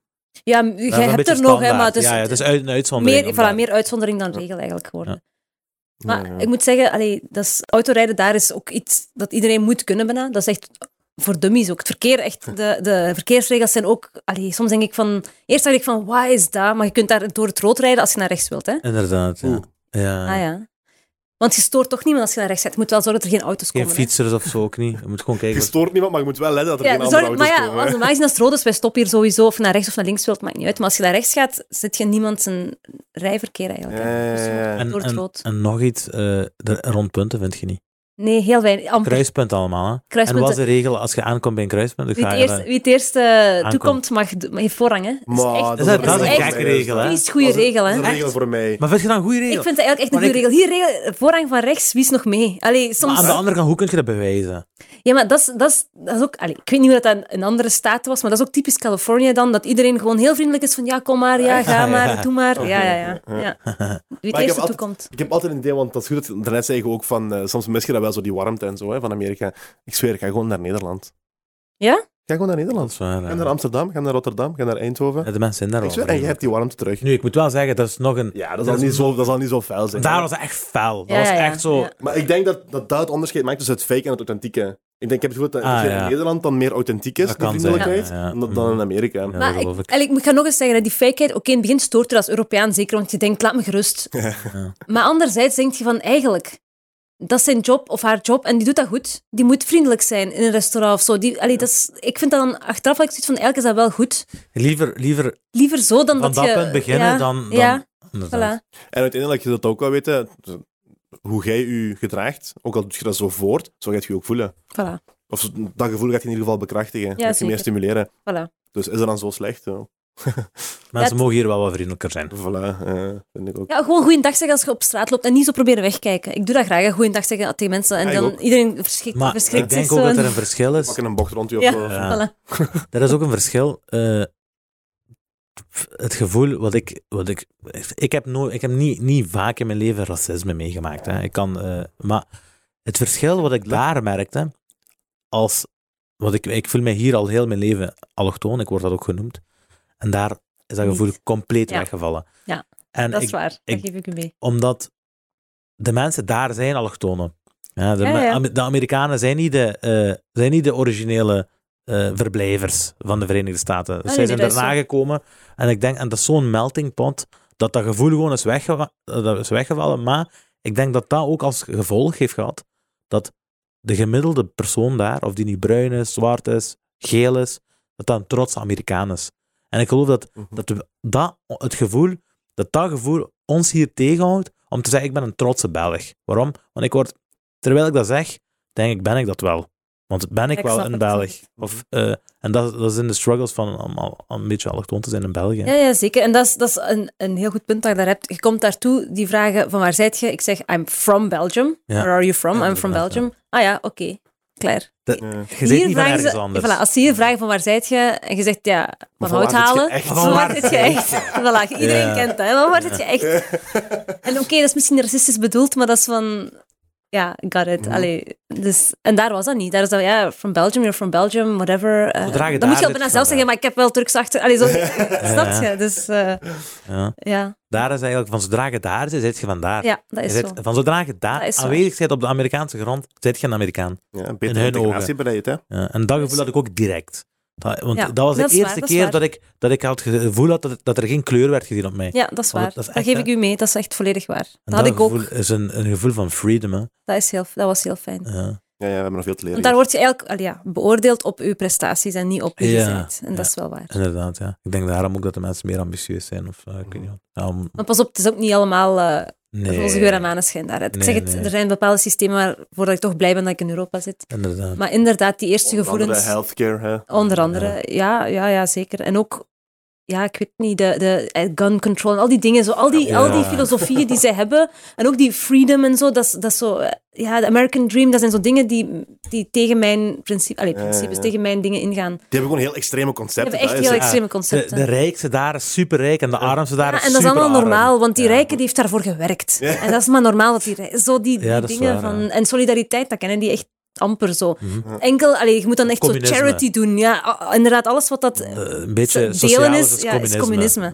Ja, hebt er nog, hè, maar het is, ja, ja, het is uit, een uitzondering. meer, voilà, meer uitzondering dan regel eigenlijk geworden. Maar Ja, ja. ik moet zeggen, allee, dat is, autorijden daar is ook iets dat iedereen moet kunnen bijna. Dat is echt voor dummies ook. Het verkeer, echt, de, de verkeersregels zijn ook... Allee, soms denk ik van... Eerst dacht ik van, wat is dat? Maar je kunt daar door het rood rijden als je naar rechts wilt, hè? Inderdaad, ja. Oeh. ja. Ah ja. Want je stoort toch niemand als je naar rechts gaat. Je moet wel zorgen dat er geen auto's Geen komen. hè. fietsers of zo ook niet. Je moet gewoon kijken. Je wat- stoort niemand, maar je moet wel letten dat er Ja, geen andere auto's maar ja, komen. als, hè. normaal gezien als het rood is, wij stoppen hier sowieso. Of naar rechts of naar links wilt, maakt niet uit. Maar als je naar rechts gaat, zit je niemand zijn rijverkeer eigenlijk. Ja, ja, Dus ja, ja. En, door het en, rood. en nog iets, eh, de rondpunten vind je niet. Nee, heel weinig. Amper. Kruispunt allemaal, hè? En Kruispunten. wat is de regel als je aankomt bij een kruispunt? Dan Wie het je eerst, wie het eerst eh, toekomt, mag, mag heeft voorrang. Hè. Dat is Maar echt, dat, is- dat is een gekke regel, hè? dat is een goede een- regel. Dat is Hè. een regel voor mij. Maar vind je dat een goede regel? Ik vind dat eigenlijk echt een Maar goede regel. Hier, regel, voorrang van rechts, wie is nog mee? Allee, Maar soms... aan de andere kant, hoe kun je dat bewijzen? Ja, maar dat is, dat is, dat is ook... Allee, ik weet niet hoe dat in- in andere staten was, maar dat is ook typisch Californië dan, dat iedereen gewoon heel vriendelijk is van ja, kom maar, ja, ga maar, doe maar. Ja, ja, ja. ja. Wie het Maar ik heb eerste altijd- toekomt. Ik heb altijd een idee, want dat is goed. dat- Daarnet zei je ook van, eh, soms mis je dat wel zo, die warmte en zo, hè, van Amerika. Ik zweer, ik ga gewoon naar Nederland. Ja? Ga gewoon naar Nederland. waar. Ga ja. naar Amsterdam, ga naar Rotterdam, ga naar Eindhoven. Ja, de mensen zijn daar ik wel. zweer, en je hebt die warmte terug. Nu, ik moet wel zeggen, dat is nog een... Ja, dat zal, niet zo, dat zal niet zo fel zijn. Daar was het echt fel. Dat Ja, was echt zo... Ja. Maar ik denk dat, dat dat het onderscheid maakt tussen het fake en het authentieke. Ik, denk, ik heb het gevoel dat Ah, het ja. in Nederland dan meer authentiek is, Dat de vriendelijkheid, zijn, ja, ja. dan- dan in Amerika. Ja, Maar ik, geloof ik. ik ga nog eens zeggen, hè, die fakeheid, oké, in het begin stoort er als Europeaan zeker, want je denkt, laat me gerust. *laughs* Maar anderzijds denk je van, eigenlijk, dat is zijn job of haar job en die doet dat goed. Die moet vriendelijk zijn in een restaurant of zo. Die, allee, dat is, ik vind dat dan achteraf, dat ik zoiets van, eigenlijk is dat wel goed. Liever, liever Liever zo dan dat, dat je... punt beginnen ja, dan... dan Ja, voilà. En uiteindelijk, je dat ook wel weten, hoe jij je gedraagt, ook al doe je dat zo voort, zo gaat je je ook voelen. Voilà, Of dat gevoel gaat je in ieder geval bekrachtigen, gaat je meer stimuleren. voilà. Dus is dat dan zo slecht? Ja. *laughs* Mensen mogen hier wel wat vriendelijker zijn. Voilà, eh, vind ik ook. Ja, gewoon goeiedag zeggen als je op straat loopt en niet zo proberen wegkijken. Ik doe dat graag, hè, goeiedag zeggen tegen mensen. En Ja, ik dan ook. iedereen verschrikt, Maar verschrikt ik denk ook zo. dat er een verschil is. Pak een bocht rond je of Ja, zo. Ja. voilà. *laughs* Er is ook een verschil. eh, het gevoel wat ik. Wat ik, ik heb, nooit, ik heb niet, niet vaak in mijn leven racisme meegemaakt. Hè. Ik kan, eh, maar het verschil wat ik daar merkte. Als, wat ik, ik voel mij hier al heel mijn leven allochtoon, ik word dat ook genoemd. En daar is dat gevoel Niet. compleet Ja. weggevallen. Ja, en Dat is waar, dat ik- geef ik u mee. omdat de mensen daar zijn allochtonen. Ja, de, Ja, ja. De Amerikanen zijn niet de, eh, zijn niet de originele eh, verblijvers van de Verenigde Staten. Dus zij zijn daarna gekomen. En ik denk, en dat is zo'n melting pot, dat dat gevoel gewoon is, eh, dat is weggevallen. Maar ik denk dat dat ook als gevolg heeft gehad dat de gemiddelde persoon daar, of die nu bruin is, zwart is, geel is, dat dat een trots Amerikaan is. En ik geloof dat, Mhm. dat, we, dat het gevoel, dat dat gevoel ons hier tegenhoudt om te zeggen, ik ben een trotse Belg. Waarom? Want ik word, terwijl ik dat zeg, denk ik, ben ik dat wel. Want ben ik Ik wel een. Belg? Of, eh, en dat, dat is in de struggles van om al een beetje allochtoon te zijn in België. Ja, ja, zeker. En dat is, dat is een, een heel goed punt dat je daar hebt. Je komt daartoe, die vragen van waar zijt je? Ik zeg, I'm from Belgium. Ja. Where are you from? Ja, I'm from Belgium. Ah ja, oké. Klaar. Dat- je zit niet van ergens ze, anders. Voilà, als ze hier vragen van waar zijt je, en je zegt ja, van hout halen. echt? Van waar zit je echt? Voilà, iedereen Ja. kent dat. hè. Van waar zit je echt? *laughs* En oké, dat is misschien racistisch bedoeld, maar dat is van... Ja, got it. Mhm. Allee, dus, en daar was dat niet. Daar is dat, ja, from Belgium, you're from Belgium, whatever. Zodra je dan moet daar je al bijna zelf zeggen, maar ik heb wel Turks achter. Allee, zo, *laughs* *laughs* snap je? Dus eh, Ja. ja. Daar is eigenlijk, van zodra je daar zit, zit je vandaar. ja, dat Je is zit- zo. van zodra je daar aanwezig bent op de Amerikaanse grond, zit je een Amerikaan. Ja, In beter hun integratiebeleid, hè. Ja, en dat gevoel had ik ook direct. Dat, want Ja, dat was de dat eerste waar, dat is keer dat ik, dat ik had het gevoel had dat, dat er geen kleur werd gezien op mij. Ja, dat is waar. dat is Dat, echt, geef ik u mee. Dat is echt volledig waar. Dat had ik ook. is een, een gevoel van freedom. Hè. Dat, is heel, dat was heel fijn. Ja. Ja, ja, we hebben nog veel te leren. Want daar word je eigenlijk al ja, beoordeeld op uw prestaties en niet op wie je Ja, bent. En dat is wel waar. Inderdaad, ja. Ik denk daarom ook dat de mensen meer ambitieus zijn. Of, eh, ik weet niet wat. Ja, om- Maar pas op, het is ook niet allemaal eh nee, roze geur en maneschijn daar. Ik Nee, zeg het, nee. er zijn bepaalde systemen waarvoor dat ik toch blij ben dat ik in Europa zit. Inderdaad. Maar inderdaad, die eerste Onder andere gevoelens... healthcare, hè. Onder andere, ja. Ja, ja, zeker. En ook, ja, ik weet niet, de, de eh, gun control en al die dingen, zo, al, die, Ja. al die filosofieën die *laughs* zij hebben, en ook die freedom en zo, dat is, zo, eh, ja, de American Dream, dat zijn zo dingen die, die tegen mijn principe, allee, Ja, ja, principes, ja. tegen mijn dingen ingaan. Die hebben gewoon heel extreme Die concepten. hebben echt heel extreme de, concepten. de rijkste daar is superrijk en de armste daar Ja, is en dat is allemaal normaal, want die Ja. rijke die heeft daarvoor gewerkt. Ja. En dat is maar normaal dat die Zo die, die Ja, dingen waar, van... ja. En solidariteit, dat kennen die echt amper zo. Mhm. Enkel, allee, je moet dan echt zo charity doen. Ja, inderdaad, alles wat dat... Eh, een beetje delen is, is, ja, is communisme. Ja.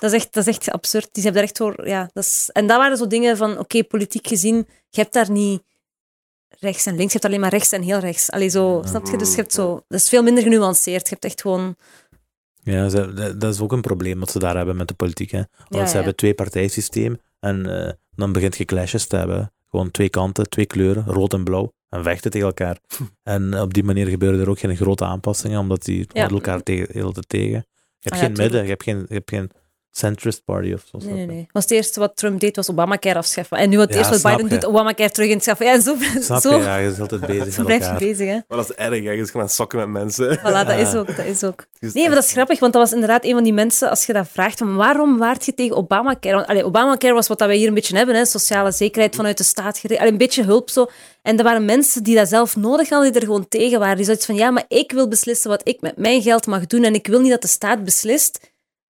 Dat is echt, dat is echt absurd. Die hebben daar echt voor... Ja, dat is, en dat waren zo dingen van, oké, politiek gezien, je hebt daar niet rechts en links, je hebt alleen maar rechts en heel rechts. Allee, zo, snap je? Dus je hebt zo... Dat is veel minder genuanceerd. Je hebt echt gewoon... Ja, dat- is ook een probleem wat ze daar hebben met de politiek. Hè. Want Ja, ze ja. hebben twee partijsysteem en eh, dan begint je clashes te hebben. Gewoon twee kanten, twee kleuren, rood en blauw. En vechten tegen elkaar. en op die manier gebeuren er ook geen grote aanpassingen, omdat die Ja. elkaar tegen, heel te tegen. Je hebt Ah ja, geen midden, je hebt geen, je hebt geen centrist party of zo. Nee, nee, nee. Was het eerste wat Trump deed, was Obamacare afschaffen. En nu wat het Ja, eerste wat Biden je. doet, Obamacare terug in het schaffen. Ja, en zo, Snap zo je? Ja, je is altijd bezig zo met blijf je elkaar. bezig, hè. Maar dat is erg, hè. je is gaan sokken met mensen. Voilà, dat is Ja. ook, dat is ook. *laughs* Dus Nee, maar dat is grappig, want dat was inderdaad een van die mensen, als je dat vraagt, van waarom waart je tegen Obamacare? Want allee, Obamacare was wat dat wij hier een beetje hebben, hè, sociale zekerheid vanuit de staat, gere- allee, een beetje hulp zo. En er waren mensen die dat zelf nodig hadden, die er gewoon tegen waren. Die zoiets van, ja, maar ik wil beslissen wat ik met mijn geld mag doen en ik wil niet dat de staat beslist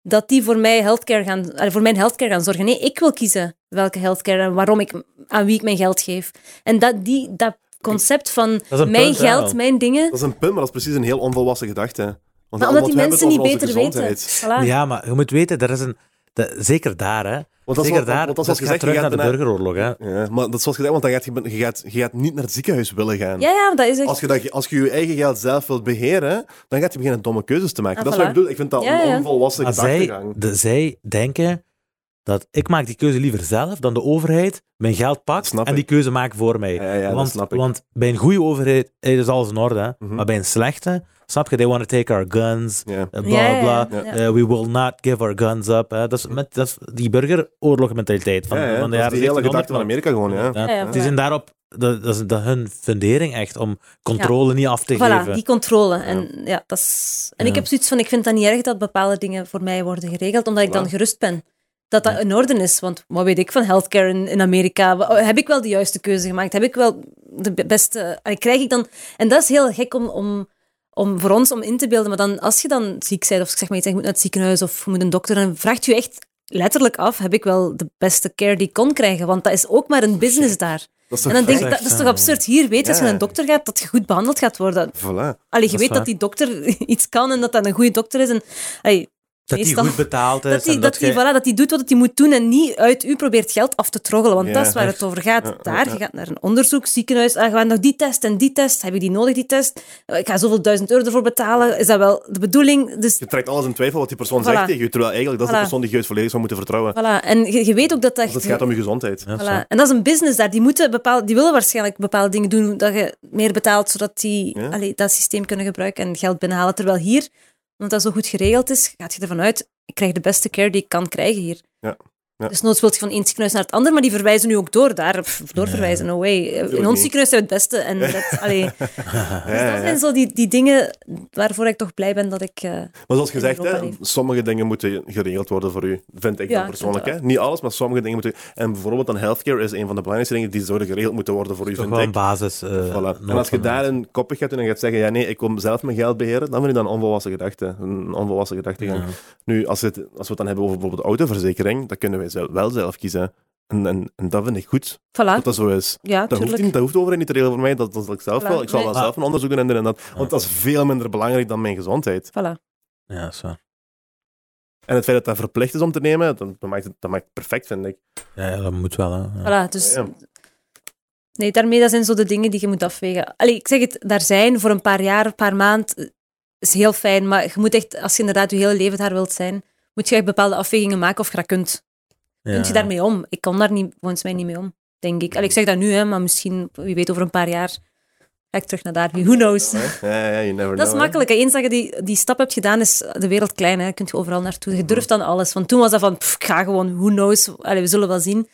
dat die voor, mij healthcare gaan, voor mijn healthcare gaan zorgen. Nee, ik wil kiezen welke healthcare en waarom ik, aan wie ik mijn geld geef. En dat, die, dat concept van mijn punt, ja. geld, mijn dingen... Dat is een punt, maar dat is precies een heel onvolwassen gedachte. Want Maar want omdat die mensen niet beter weten. Voilà. Ja, maar je moet weten, er is een, de- zeker daar, hè. Want zeker wat- daar, want dat is gezegd, terug je naar de burgeroorlog, hè. Ja, maar dat is zoals gezegd, want dan gaat je, je, gaat, je gaat niet naar het ziekenhuis willen gaan. Ja, ja, dat is echt... Als je, dat, als je je eigen geld zelf wilt beheren, dan gaat je beginnen domme keuzes te maken. Ah, dat is wat ik bedoel. Ik vind dat Ja, een ja. onvolwassen zij, gedachtegang. de, zij denken dat ik maak die keuze liever zelf dan de overheid mijn geld pakt en die keuze maakt voor mij. Ja, ja, dat want, snap ik. want bij een goede overheid is alles in orde, hè. Mhm. maar bij een slechte, snap je, they want to take our guns, Ja. eh, bla Ja, ja, bla. ja. eh, we will not give our guns up. Dat, is met, dat is die burgeroorlogmentaliteit van, van de dat is jaren die hele 1700. gedachte van Amerika gewoon, ja. Ja. Ja, ja, Die zijn daarop, dat, dat is dat hun fundering echt, om controle niet af te Voilà, geven. die controle. En, ja. dat is... en Ja. ik heb zoiets van, ik vind dat niet erg dat bepaalde dingen voor mij worden geregeld, omdat ik dan gerust ben. Dat dat in orde is. Want wat weet ik van healthcare in, in Amerika? Heb ik wel de juiste keuze gemaakt? Heb ik wel de be- beste... Krijg ik dan... En dat is heel gek om, om, om voor ons om in te beelden. Maar dan, als je dan ziek bent, of ik zeg maar iets, je moet naar het ziekenhuis of je moet een dokter, dan vraagt je echt letterlijk af, heb ik wel de beste care die ik kon krijgen? Want dat is ook maar een business daar. Dat is En dan denk ik, dat, dat is toch absurd? Hier weet je, als je een dokter gaat, dat je goed behandeld gaat worden. Voilà. Allee, je weet waar. dat die dokter *laughs* iets kan en dat dat een goede dokter is. En, allee, dat die meestal- goed betaald *laughs* is. dat hij en dat jij- voilà, dat die doet wat hij moet doen en niet uit u probeert geld af te troggelen. Want Ja, dat is waar echt. het over gaat. Ja, Daar, ja. je gaat naar een onderzoek, ziekenhuis, ah, je gaat nog die test en die test. Heb je die nodig, die test? Eh, Ik ga zoveel duizend euro ervoor betalen. Is dat wel de bedoeling? Dus Je trekt alles in twijfel wat die persoon Voilà. zegt tegen je, terwijl eigenlijk dat is de Voilà. persoon die je het volledig zou moeten vertrouwen. voilà. En je, je weet ook dat dat... Als het gaat om je gezondheid. Voilà. En dat is een business daar. Die, moeten bepaalde, die willen waarschijnlijk bepaalde dingen doen, dat je meer betaalt, zodat die Ja. allee, dat systeem kunnen gebruiken en geld binnenhalen. Terwijl hier, omdat dat zo goed geregeld is, gaat je ervan uit, ik krijg de beste care die ik kan krijgen hier. Ja. Ja. Dus noods wil je van één ziekenhuis naar het ander, maar die verwijzen nu ook door daar. Pff, doorverwijzen, no way. In ons niet. ziekenhuis zijn we het beste. En dat, *laughs* allee, dus dat zijn zo die, die dingen waarvoor ik toch blij ben dat ik... eh, Maar zoals gezegd, hè, sommige dingen moeten geregeld worden voor u. Vind ik Ja, dan persoonlijk. ik Hè. Niet alles, maar sommige dingen moeten... En bijvoorbeeld dan healthcare is een van de belangrijkste dingen die zouden geregeld moeten worden voor u, vind wel een ik. basis. eh, Voilà. En als je daar een koppig gaat doen en gaat zeggen, ja nee, ik kom zelf mijn geld beheren, dan vind ik dat een onvolwassen gedachte. Een onvolwassen gedachtegang. Ja. Nu, als, het, als we het dan hebben over bijvoorbeeld autoverzekering, dan kunnen wij zelf, wel zelf kiezen. En, en, en dat vind ik goed, voilà, dat dat zo is. ja, Dat hoeft, niet, dat hoeft de overheid niet te regelen voor mij, dat, dat zal ik zelf Voilà. wel. Ik zal wel zelf een onderzoek doen en dat. Want dat is veel minder belangrijk dan mijn gezondheid. Voilà. Ja, dat is waar. En het feit dat dat verplicht is om te nemen, dat, dat, maakt, het, dat maakt het perfect, vind ik. Ja, ja, dat moet wel. Hè. Ja. Voilà, dus... Ja. Nee, daarmee dat zijn zo de dingen die je moet afwegen. Allee, ik zeg het, daar zijn voor een paar jaar, een paar maanden, is heel fijn. Maar je moet echt, als je inderdaad je hele leven daar wilt zijn, moet je echt bepaalde afwegingen maken of je dat kunt. Ja. Kunt je daarmee om? Ik kan daar niet, volgens mij niet mee om, denk ik. Allee, ik zeg dat nu, hè, maar misschien, wie weet, over een paar jaar ga ik terug naar daar. Who knows? Ja, you never Dat is know, hè. makkelijk. hè. Eens dat je die, die stap hebt gedaan, is de wereld klein. Hè. Je kunt je overal naartoe. Je durft dan alles. Want toen was dat van, pff, ga gewoon, who knows. Allee, we zullen wel zien.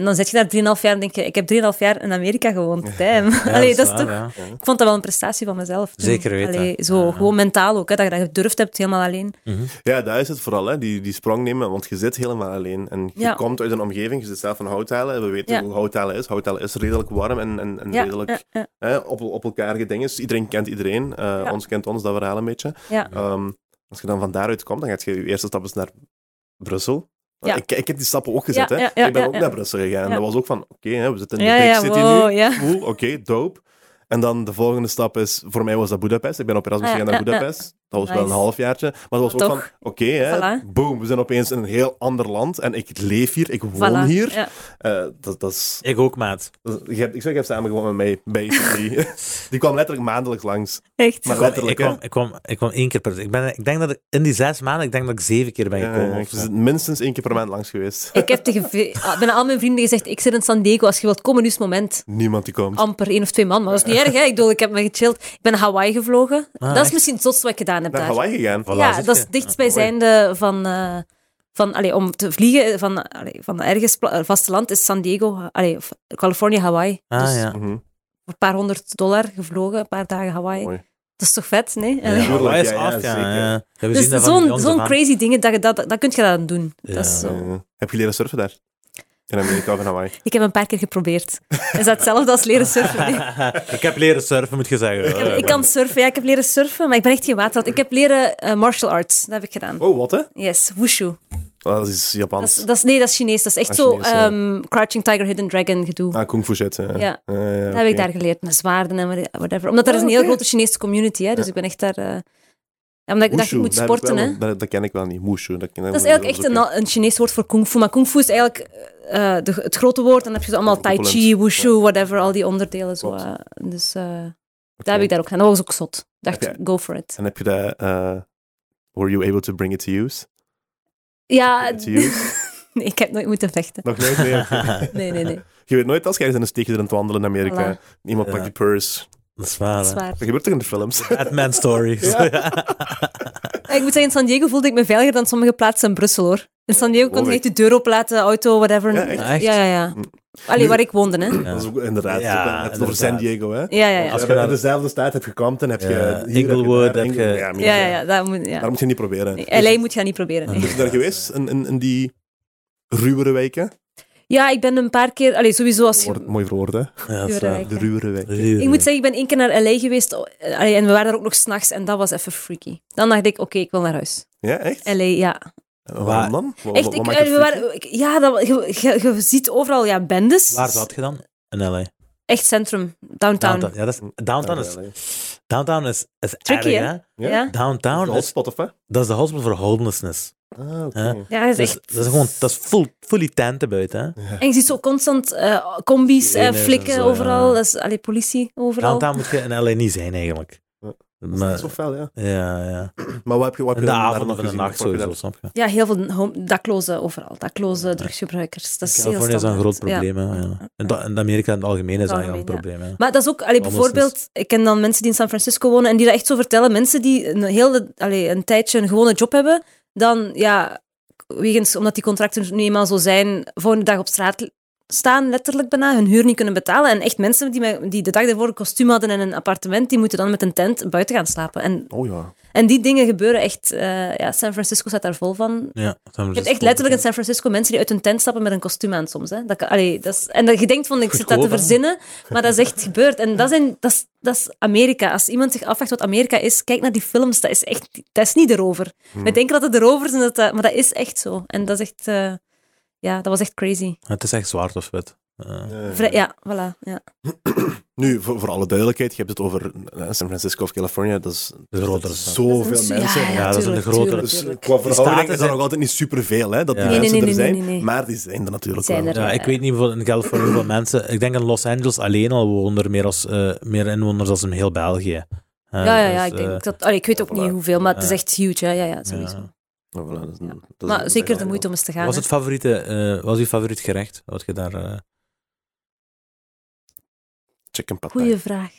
En dan zit je daar 3,5 jaar en denk je, ik heb 3,5 jaar in Amerika gewoond. *laughs* Ja, *laughs* Allee, dat is waar, toch... ja. Ik vond dat wel een prestatie van mezelf. toen. Zeker weten. Allee, zo, Ja. gewoon mentaal ook, hè, dat je dat gedurfd hebt, helemaal alleen. Ja, daar is het vooral, hè. Die, die sprong nemen, want je zit helemaal alleen. En je Ja. komt uit een omgeving, je zit zelf van houthalen. En we weten Ja. hoe houthalen is. Houthalen is redelijk warm en, en, en Ja, redelijk ja, ja, Hè, op, op elkaar gedingen. Iedereen kent iedereen. Eh, Ja. Ons kent ons, dat verhaal een beetje. ja. Ehm, als je dan van daaruit komt, dan gaat je je eerste stap is naar Brussel. Ja. Ik, ik heb die stappen ook gezet. Hè. ik ben ook naar Brussel gegaan. Ja. Dat was ook van, oké, we zitten in de big city wow, nu. Cool, oké, dope. En dan de volgende stap is, voor mij was dat Budapest. Ik ben op Erasmus Ah, gegaan naar. Budapest. Dat was wel een Nice. halfjaartje. Maar dat was ook van, oké, hè, Voilà. boom, we zijn opeens in een heel ander land. En ik leef hier, ik woon Voilà. hier. Ja. Eh, dat, dat is, Ik ook, maat. dat je hebt- ik zeg, je hebt samen gewoon met mij, basically. *laughs* Die kwam letterlijk maandelijks langs. Echt. Maar Ik kwam, ik, kwam, ik kwam één keer per... Ik, ben, ik denk dat ik in die zes maanden, ik denk dat ik zeven keer ben gekomen. ik ben minstens één keer per maand langs geweest. Ik heb tegen *laughs* ah, bijna al mijn vrienden gezegd, ik zit in San Diego, als je wilt komen, nu is het moment. Niemand die komt. Amper één of twee man, maar dat is niet erg, hè. Ik bedoel, ik heb me gechilled. Ik ben naar Hawaii gevlogen. Ah, dat is echt? misschien het zotste wat ik gedaan heb Naar daar. Hawaii gegaan. Voilà, ja, dat is dichtstbijzijnde van... eh van allee, om te vliegen van, allee, van ergens eh, vasteland is San Diego, allee, of Californië, Hawaii. Ah, dus ja. Mhm. voor een paar honderd dollar gevlogen, een paar dagen Hawaii. Mooi. Dat is toch vet, nee? Ja, tuurlijk, Hawaii is af, ja. zeker. ja. Ja, we Dus dat zo'n crazy dingen, dat, je dat, dat kun je dat doen. Ja. Dat is zo. Eh, heb je leren surfen daar? In Amerika of in Hawaii? Ik heb een paar keer geprobeerd. Is dat hetzelfde als leren surfen? Nee. *laughs* ik heb leren surfen, moet je zeggen. Ik, heb- ik kan surfen, ja, ik heb leren surfen, maar ik ben echt geen waterrat. Ik heb leren eh, martial arts, dat heb ik gedaan. Oh, wat hè? Yes, wushu. Oh, dat is Dat Japans. is, dat is, nee, dat is Chinees. Dat is echt Ah, zo Chinees, ehm, Crouching Tiger, Hidden Dragon gedoe. Ah, kung fu shit. Ja. Ja. Eh, ja, Dat heb ik daar geleerd, met zwaarden en whatever. Omdat er is een Ah, heel oké. grote Chinese community, hè, dus ik ben echt daar... eh, ja, omdat ik dacht, ik moet dat sporten, wel- hè. Dat, dat ken ik wel niet. Wushu. Dat, ken, Dat is eigenlijk echt een, een Chinees woord voor kung fu. Maar kung fu is eigenlijk eh, de, het grote woord. En dan heb je zo allemaal tai chi, wushu, whatever, al die onderdelen. Zo, eh, dus eh daar heb ik daar ook gedaan. Dat was ook zot. Ik dacht, go for it. En heb je dat... eh, were you able to bring it to use? Ja, To use? *laughs* nee, ik heb nooit moeten vechten. Nog nooit meer? *laughs* Nee, nee, nee. Je weet nooit als jij eens in een steegje aan het wandelen in Amerika. Iemand Ja. pakt je purse. Dat is waar, Dat is hè. waar. Dat gebeurt toch in de films? Batman stories. *laughs* Ik moet zeggen, in San Diego voelde ik me veiliger dan sommige plaatsen in Brussel, hoor. In San Diego kon je echt de deur oplaten, auto, whatever. Ja, echt? Ja, ja, ja. Hm. Allee, waar ik woonde, hè. Dat is ook inderdaad. Ja, het is over San. Diego, hè? Ja, ja, ja. Als je naar- in dezelfde staat hebt gekampt, dan heb je... Inglewood heb je... daar, Ja, ja, ja. Dat moet, ja. Daar moet je niet proberen. Nee, LA moet je niet proberen. nee. Ben je daar geweest? In, in, in die ruwere wijken? Ja, ik ben een paar keer... Allee, sowieso als je... Mooi verwoord, hè? Ja, Ruwere wijk. De ruwere wijken. Ik moet zeggen, ik ben één keer naar LA geweest eh, allee, en we waren er ook nog s'nachts en dat was even freaky. Dan dacht ik, oké, ik wil naar huis. Ja, echt? LA, ja. Waarom Waar- dan? Wat, Echt, wat ik, eh, we waren, ik- ja, dat, je, je, je ziet overal ja, bendes. Waar zat je dan? In LA. Echt centrum, downtown. Downtown. Ja, dat is, downtown is, downtown is, is Tricky, erg, hè? hè? ja. Downtown is, hotspot, of wat? dat is de hospital voor homelessness. Ah, oké. Ja. Dat is Dus, echt... dat is gewoon, dat is full, fully tenten buiten, hè? En je ziet zo constant eh, combis eh, en flikken zo, overal. ja. Dat is allee, politie overal. Downtown moet je in LA niet zijn, eigenlijk. Ja. Dat is Maar, zo fel, ja. ja, ja. *clears throat* Maar wat heb je, wat heb In je de daar avond nog of in de gezien? nacht sowieso, daar- snap je? Ja, heel veel home- daklozen overal. Dakloze drugsgebruikers. Dat is heel Californië is een groot. Ja. probleem. Ja. In, da- in Amerika in het algemeen is dat een probleem, hè. Maar dat is ook, allee, bijvoorbeeld, ik ken dan mensen die in San Francisco wonen en die dat echt zo vertellen. Mensen die een hele, allee, een tijdje een gewone job hebben, dan ja, wegens, omdat die contracten nu eenmaal zo zijn, volgende dag op straat staan, letterlijk bijna, hun huur niet kunnen betalen. En echt mensen die, die de dag ervoor een kostuum hadden en een appartement, die moeten dan met een tent buiten gaan slapen. En, Oh ja. En die dingen gebeuren echt, eh, ja, San Francisco staat daar vol van. Ja, Je hebt echt letterlijk in San Francisco mensen die uit hun tent stappen met een kostuum aan soms. Hè. Dat, allee, dat is, en dat, je denkt van, ik zit dat te verzinnen, maar dat is echt gebeurd. En dat, zijn, dat, is, dat is Amerika. Als iemand zich afvraagt wat Amerika is, kijk naar die films. Dat is echt dat is niet erover. Hmm. We denken dat het erover is, en dat, dat- maar dat is echt zo. En dat is echt... eh, ja, dat was echt crazy. Het is echt zwart of wit. Eh, Ja. Vrij- ja, voilà. Ja. Nu, voor, voor alle duidelijkheid, je hebt het over eh, San Francisco of California. Dat is de grotere dat is stad. zoveel Dat is een- mensen. ja, ja, Ja, dat is een tuurlijk, grotere- Dus qua verhouding staten is dat zijn- nog altijd niet superveel, hè, dat die Ja. Nee, nee, mensen nee, er zijn. nee, nee. Maar die zijn er natuurlijk zijn wel. er. Ja, ik weet niet hoeveel in Californië hoeveel mensen. Ik denk in Los Angeles alleen al wonen er meer, als, eh, meer inwoners dan in heel België. Ja, ja, ja, dus, ik, denk dat, allee, ik weet ook voilà. niet hoeveel, maar het is Ja. echt huge. Ja, ja, ja sowieso. ja. Oh, voilà, dat is- dat is- Maar zeker de moeite om eens te gaan. Was hè. het favoriete, eh, was uw favoriet gerecht? Wat je daar. Chicken pad Goeie vraag.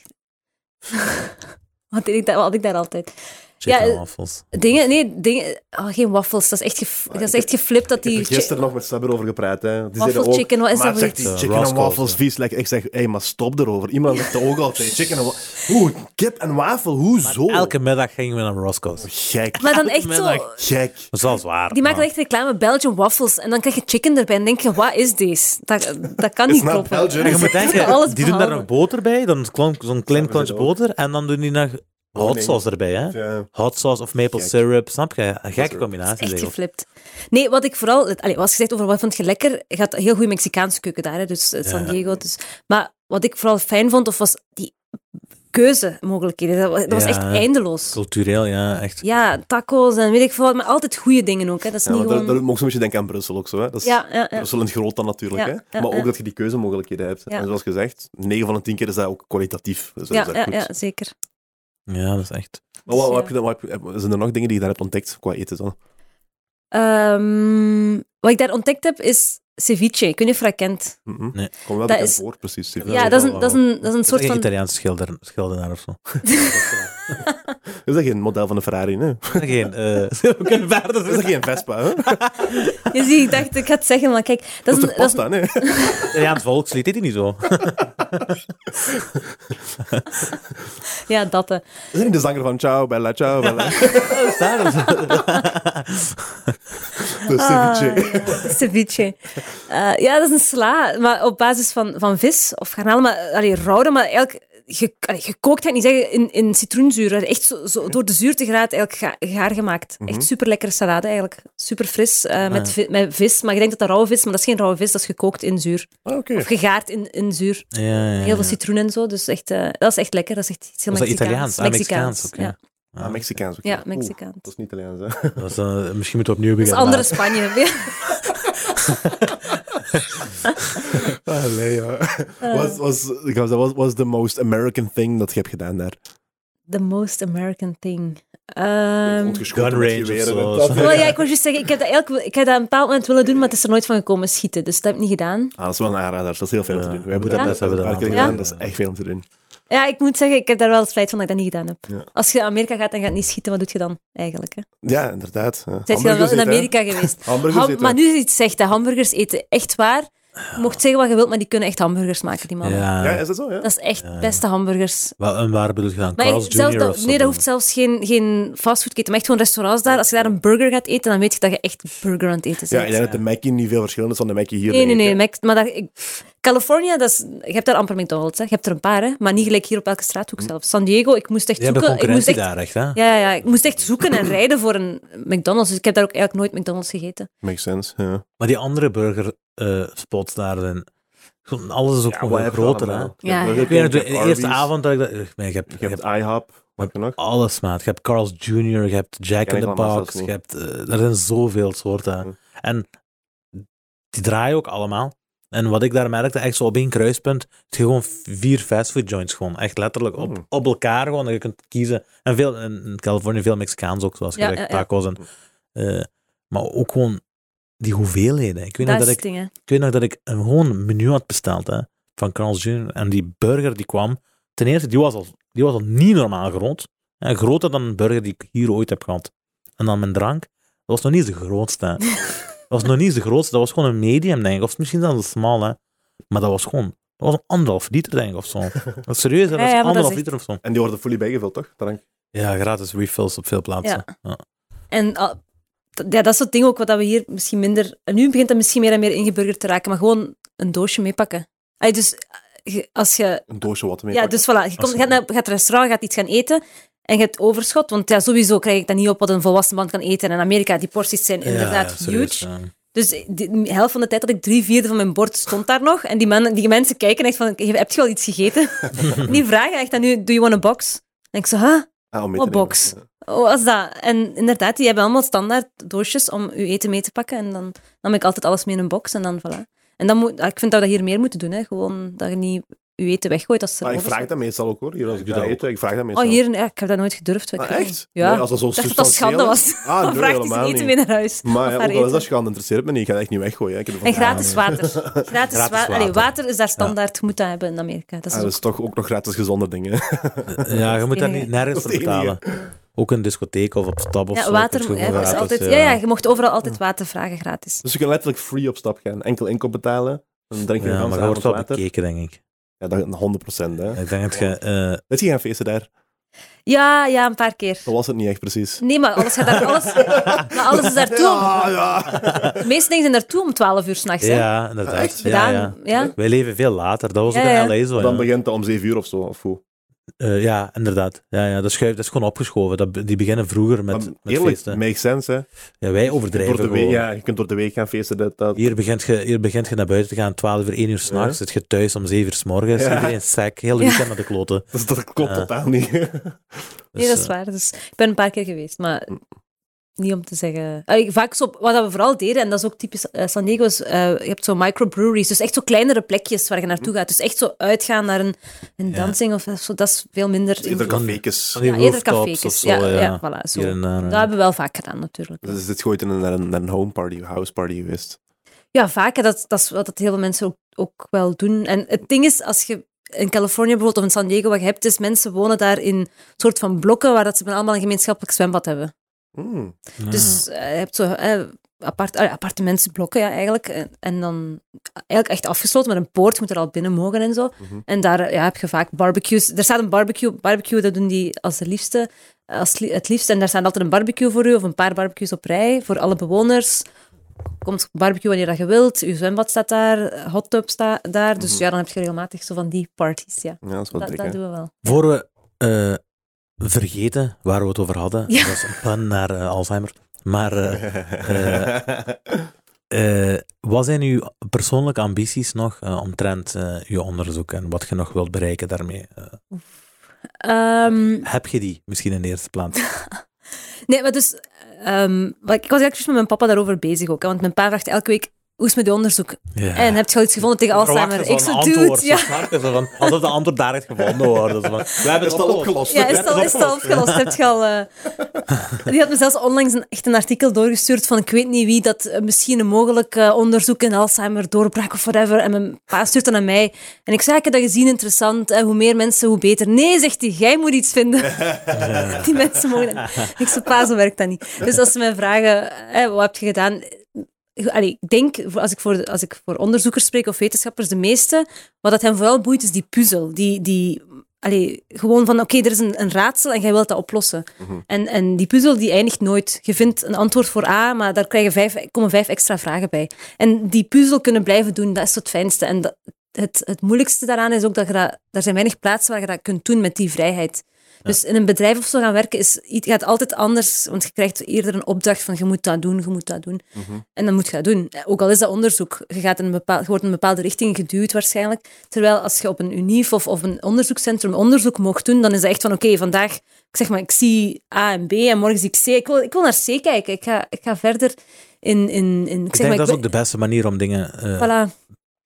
*laughs* Wat ik wat ik daar altijd? Chicken Ja, eh, waffles. Dingen, nee, dingen, oh, geen waffels. Dat is echt, dat is echt geflipt dat Ik heb die... er gisteren nog met Sabber over gepraat. Hè. Die Waffle zeiden ook, chicken, wat is dat voor zegt iets? die chicken en Roscoe's, waffles ja. vies. Like, ik zeg, hey, maar stop erover. Iemand zegt ook altijd, *laughs* chicken en Hoe, kip en wafel, hoezo? Elke middag gingen we naar Roscoe's. Gek, Maar dan echt zo... gek. Dat is wel zwaar. Die maken echt reclame, Belgian waffles. En dan krijg je chicken erbij en denk je, wat is deze? Dat, dat kan niet kloppen. Belgian. En je moet *laughs* denken, die doen daar nog boter bij, dan zo'n klein klontje boter, en dan doen die nog hot sauce erbij, hè? Ja. Hot sauce of maple Gek. syrup, snap je? Een gekke combinatie. Echt geflipt. Nee, wat ik vooral... Allee, wat je zegt over wat vond je lekker, je had heel goede Mexicaanse keuken daar, hè, dus eh, San Ja. Diego. Dus, maar wat ik vooral fijn vond, of was die keuzemogelijkheden. Dat, wa- dat was Ja. echt eindeloos. Cultureel, ja, echt. Ja, tacos en weet ik veel wat, maar altijd goede dingen ook. Hè. Dat is Ja, niet daar, gewoon... daar moet ik zo'n beetje denken aan Brussel ook zo. Hè. Dat is Ja, ja, ja. Brussel in groot dan natuurlijk. Ja, hè. ja, maar ook dat je die keuzemogelijkheden hebt. Ja. En zoals gezegd, 9 van de 10 keer is dat ook kwalitatief. Dus dat Ja, is echt ja, goed. ja, zeker. Ja, dat is echt. Maar wat, wat heb je, dan- wat heb je, zijn er nog dingen die je daar hebt ontdekt qua eten? Zo? Ehm, wat ik daar ontdekt heb, is ceviche. Ik weet niet of je dat kent. Mhm. Nee. Kom wel Dat bekend is- voor, precies. Ja, Ja, dat is een, dat is een, dat is een soort van... Italiaanse schilder, schildenaar of zo. *laughs* *laughs* Is dat geen model van een Ferrari? Nee? Geen, eh *laughs* we kunnen verder. Is dat geen Vespa? Hè? Dat *laughs* Je ziet, ik dacht, ik ga het zeggen, maar kijk, dat is is, toch een, dat is pasta? Nee? Italiaans volkslied, heet hij niet zo? Ja, dat. hè. Is dat niet de zanger van Ciao, Bella, Ciao, Bella? De ceviche. Ah, ceviche. Eh, ja, dat is een sla, maar op basis van, van vis of garnalen, maar eh, allee, rauwe, maar eigenlijk ge, gekookt, ga ik niet zeggen, in, in citroenzuur. Echt zo, zo door de zuurtegraad eigenlijk ga, gaar gemaakt. Echt super lekkere salade eigenlijk. Super fris, eh, met, vi- met vis. Maar je denkt dat dat rauwe vis is, maar dat is geen rauwe vis, dat is gekookt in zuur. Ah. Of gegaard in, in zuur. Ja, ja, ja. Heel veel citroen en zo, dus echt, eh, dat is echt lekker. Dat is echt iets heel Was dat Mexicaans. Italiaans? Ah, Mexicaans, oké. ja. Ah, Mexicaans. oké. Ja, Oeh, Mexicaans. dat is niet Italiaans, hè? Dat is, eh, misschien moeten we opnieuw Dat is beginnen. andere Spanje. *laughs* *laughs* *laughs* Ah, nee, ja. Was, was, ik was, was, was the most American thing dat je hebt gedaan daar? The most American thing. Ehm, gun range of zo. Wel ja, ik wou juist zeggen, ik heb dat, eigenlijk, ik heb dat een bepaald moment willen doen, maar het is er nooit van gekomen schieten. Dus dat heb ik niet gedaan. Ah, dat is wel een aanrader. Dat is heel veel om te doen. We hebben Ja. dat Ja. gedaan. Dat is echt veel om te doen. Ja, ik moet zeggen, ik heb daar wel het spijt van dat ik dat niet gedaan heb. Ja. Als je naar Amerika gaat en gaat niet schieten, wat doe je dan eigenlijk? Hè? Ja, inderdaad. Ja. Zijn je dan wel in eten? Amerika geweest? *laughs* Hamburgers Ham- eten. maar nu is iets zegt, hamburgers eten echt waar. Je mocht zeggen wat je wilt, maar die kunnen echt hamburgers maken, die mannen. Ja, Ja, is dat zo? Ja? Dat is echt beste hamburgers. Wel, en waar bedoel je dan? Maar Carl's ik- zelfs Jr. dat- of zo? nee, dat hoeft zelfs geen, geen fastfoodketen, maar echt gewoon restaurants daar. Als je daar een burger gaat eten, dan weet je dat je echt burger aan het eten Ja, bent. ik denk dat de Mackie niet veel verschillend is van de Mackie hier. Nee, nee, ik, nee. Mac- maar dat, ik- California, dat is, je hebt daar amper McDonald's. Hè. Je hebt er een paar, hè, maar niet gelijk hier op elke straathoek zelf. San Diego, ik moest echt zoeken. Ik moest echt, daar echt, hè? ja, ja, ik moest echt zoeken en rijden voor een McDonald's. Dus ik heb daar ook eigenlijk nooit McDonald's gegeten. Makes sense. Ja. Maar die andere burgerspots daar zijn... Alles is ook Ja, gewoon heb groter, hè? Ja, ja. Ik weet de eerste avond dat ik dat... ik ben- Je hebt, IHOP. Wat heb je nog? alles, maat. Je hebt Carl's Jr., je hebt Jack Ken in the Box, je hebt... eh, er zijn zoveel soorten. Hm. En die draaien ook allemaal. En wat ik daar merkte, echt zo op één kruispunt, het gewoon vier fastfood joints gewoon. Echt letterlijk op, Mm. op elkaar gewoon. En je kunt kiezen. En veel, in Californië veel Mexicaans ook, zoals Ja, gezegd, ja, ja. tacos. En, eh, maar ook gewoon die hoeveelheden. Ik weet, nog Dat dat ik, ding, weet nog dat ik een gewoon een menu had besteld hè, van Carl's Jr. En die burger die kwam, ten eerste, die was al, die was al niet normaal groot. Hè, groter dan een burger die ik hier ooit heb gehad. En dan mijn drank, dat was nog niet de grootste. *laughs* dat was nog niet de grootste, dat was gewoon een medium, denk ik. Of misschien zelfs een small, hè. Maar dat was gewoon, dat was een anderhalf liter, denk ik, of zo. *laughs* Dat serieus, hè, dat Ja, is ja, maar dat is anderhalf echt- liter of zo. En die worden fully bijgevuld, toch? Drank. Ja, gratis refills op veel plaatsen. Ja. En ah, ja, dat is het ding ook wat we hier misschien minder... en Nu begint dat misschien meer en meer ingeburgerd te raken, maar gewoon een doosje meepakken. Allee, dus eh, als je... Een doosje wat mee. Ja, dus voilà. Je, komt, je gaat naar gaat een restaurant, je gaat iets gaan eten en je hebt overschot. Want ja, sowieso krijg ik dat niet op wat een volwassen man kan eten. En in Amerika, die porties zijn inderdaad huge. Dus de helft van de tijd dat ik drie vierde van mijn bord stond daar nog. En die, man, die mensen kijken echt van, heb je wel iets gegeten? *laughs* En die vragen echt aan nu, do you want a box? En ik zo, huh? Ah, om nemen. box. Oh, wat is dat? En inderdaad, die hebben allemaal standaard doosjes om uw eten mee te pakken. En dan nam ik altijd alles mee in een box en dan voilà. En dan moet, ik vind dat we dat hier meer moeten doen. Hè. Gewoon dat je niet je eten weggooit als Maar ik vraag dat meestal ook hoor. Hier als ik doe ga dat eten, ik vraag dat meestal. Oh, hier, ja, ik heb dat nooit gedurfd. Ah, echt? Ja. Nee, als dat zo dat dat schande was. Ah, *laughs* Dan nee, vraagt hij helemaal zijn eten niet. mee naar huis. Maar ja, ook al is dat schande, interesseert me niet. Ik ga dat echt niet weggooien. hè. Ik heb En gratis water. *laughs* Gratis, Gratis water. Allee, water. is daar standaard. Je moet dat hebben in Amerika. Dat is Ah, ook- dat is toch ook nog gratis gezonde dingen. Ja, je moet daar enige. niet nergens Dat voor betalen. Ook een discotheek of op stap of ja, zo. water ja, is altijd... Ja, ja, je mocht overal altijd water vragen, gratis. Dus je kan letterlijk free op stap gaan. Enkel inkoop betalen. Dan drink je Ja, maar je wordt wel bekeken, denk ik. Ja, dat 100 procent. Hè. Ik denk dat je... eh, Weet je geen feesten daar? Ja, ja, een paar keer. Dat was het niet echt precies. Nee, maar alles gaat daar... Alles, *laughs* maar alles is daartoe. Ja, ja. De meeste dingen zijn daartoe om 12 uur s'nachts. hè. ja, inderdaad. Echt? Ja, ja. ja. Wij leven veel later. Dat was ook Ja, ja. in L.A. zo. Dan ja. begint het om 7 uur of zo. Of hoe? Eh, ja, inderdaad. Ja, ja, dat, schuift, dat is gewoon opgeschoven. Dat, die beginnen vroeger met, Maar met eerlijk, feesten. makes sense, hè. Ja, wij Door overdrijven de week, gewoon. ja, je kunt door de week gaan feesten. Dat, dat. Hier begint, je, hier begint je naar buiten te gaan, 12 uur, 1 uur s'nachts. Ja. Zit je thuis om 7 uur s morgens. Ja. Iedereen sec, heel de Ja. weekend naar de kloten. Dus *laughs* dat klopt Ja. totaal niet. *laughs* Nee, Dus, dat is eh, waar. Dus, ik ben een paar keer geweest, maar niet om te zeggen... Allee, vaak zo, wat we vooral deden, en dat is ook typisch eh, San Diego, is, eh, je hebt zo microbreweries, dus echt zo kleinere plekjes waar je naartoe gaat. Dus echt zo uitgaan naar een, een Ja. dansing of zo, dat is veel minder... Eerder cafékes. Ja, eerder cafékes. of zo, Ja, ja. ja, voilà, zo. Hier en daar, Dat hebben we wel vaak gedaan, natuurlijk. Dus is dit gooit naar een, naar een home party, house party geweest. Ja, vaak. Dat, dat is wat dat heel veel mensen ook, ook wel doen. En het ding is, als je in Californië bijvoorbeeld of in San Diego wat je hebt, is mensen wonen daar in soort van blokken waar dat ze allemaal een gemeenschappelijk zwembad hebben. Hmm. Dus eh, je hebt zo eh, apart, appartementsblokken ja, eigenlijk. En, en dan eigenlijk echt afgesloten met een poort. Je moet er al binnen mogen en zo. Mhm. En daar ja, heb je vaak barbecues. Er staat een barbecue. Barbecue, dat doen die als de liefste. Als li- het liefste. En daar staat altijd een barbecue voor u, of een paar barbecues op rij, voor alle bewoners. Komt barbecue wanneer dat je wilt. Je zwembad staat daar, hot tub staat daar. Dus Mhm. ja, dan heb je regelmatig zo van die parties. Ja, Ja, dat is wel dat, dik, dat hè. doen we wel. Voor we eh, vergeten waar we het over hadden, Ja. dat is een pun naar eh, Alzheimer. Maar eh, *laughs* eh, wat zijn uw persoonlijke ambities nog omtrent uw onderzoek en wat je nog wilt bereiken daarmee? Eh, Ehm, heb je die misschien in de eerste plaats? *laughs* Nee, maar dus... ehm, ik was eigenlijk met mijn papa daarover bezig ook. hè, Want mijn pa vraagt elke week, hoe is het met die onderzoek? Ja. En heb je al iets gevonden tegen Alzheimer? Ik zo, dude, ja. Van, alsof de antwoord daar gevonden wordt. *laughs* We hebben het al opgelost. Ja, is het al, is het al opgelost? Heb je al, eh, *laughs* Die had me zelfs onlangs een, echt een artikel doorgestuurd van ik weet niet wie dat eh, misschien een mogelijk eh, onderzoek in Alzheimer doorbrak of whatever. En mijn pa stuurt dat naar mij. En ik zei, ik heb dat gezien, interessant. hè, hoe meer mensen, hoe beter. Nee, zegt hij, jij moet iets vinden. *laughs* Die mensen mogen. Ik zei, pa, zo werkt dat niet. Dus als ze mij vragen, hè, wat heb je gedaan? Allee, ik denk, als ik, voor, als ik voor onderzoekers spreek of wetenschappers, de meeste, wat dat hen vooral boeit, is die puzzel. Die, die, allee, gewoon van, oké, er is een, een raadsel en jij wilt dat oplossen. en, en die puzzel die eindigt nooit. Je vindt een antwoord voor A, maar daar krijgen vijf, komen vijf extra vragen bij. En die puzzel kunnen blijven doen, dat is het fijnste. En dat, het, het moeilijkste daaraan is ook dat je dat, er zijn weinig plaatsen waar je dat kunt doen met die vrijheid. Dus in een bedrijf of zo gaan werken is, het gaat altijd anders, want je krijgt eerder een opdracht van je moet dat doen, je moet dat doen. En dan moet je dat doen. Ook al is dat onderzoek, je, gaat in een bepaal, je wordt in een bepaalde richting geduwd waarschijnlijk. Terwijl als je op een UNIF of, of een onderzoekscentrum onderzoek mocht doen, dan is dat echt van oké, vandaag, ik zeg maar, ik zie A en B en morgen zie ik C. Ik wil, ik wil naar C kijken. Ik ga, ik ga verder in... in, in ik Ik zeg denk maar, dat is ook de beste manier om dingen eh, voilà.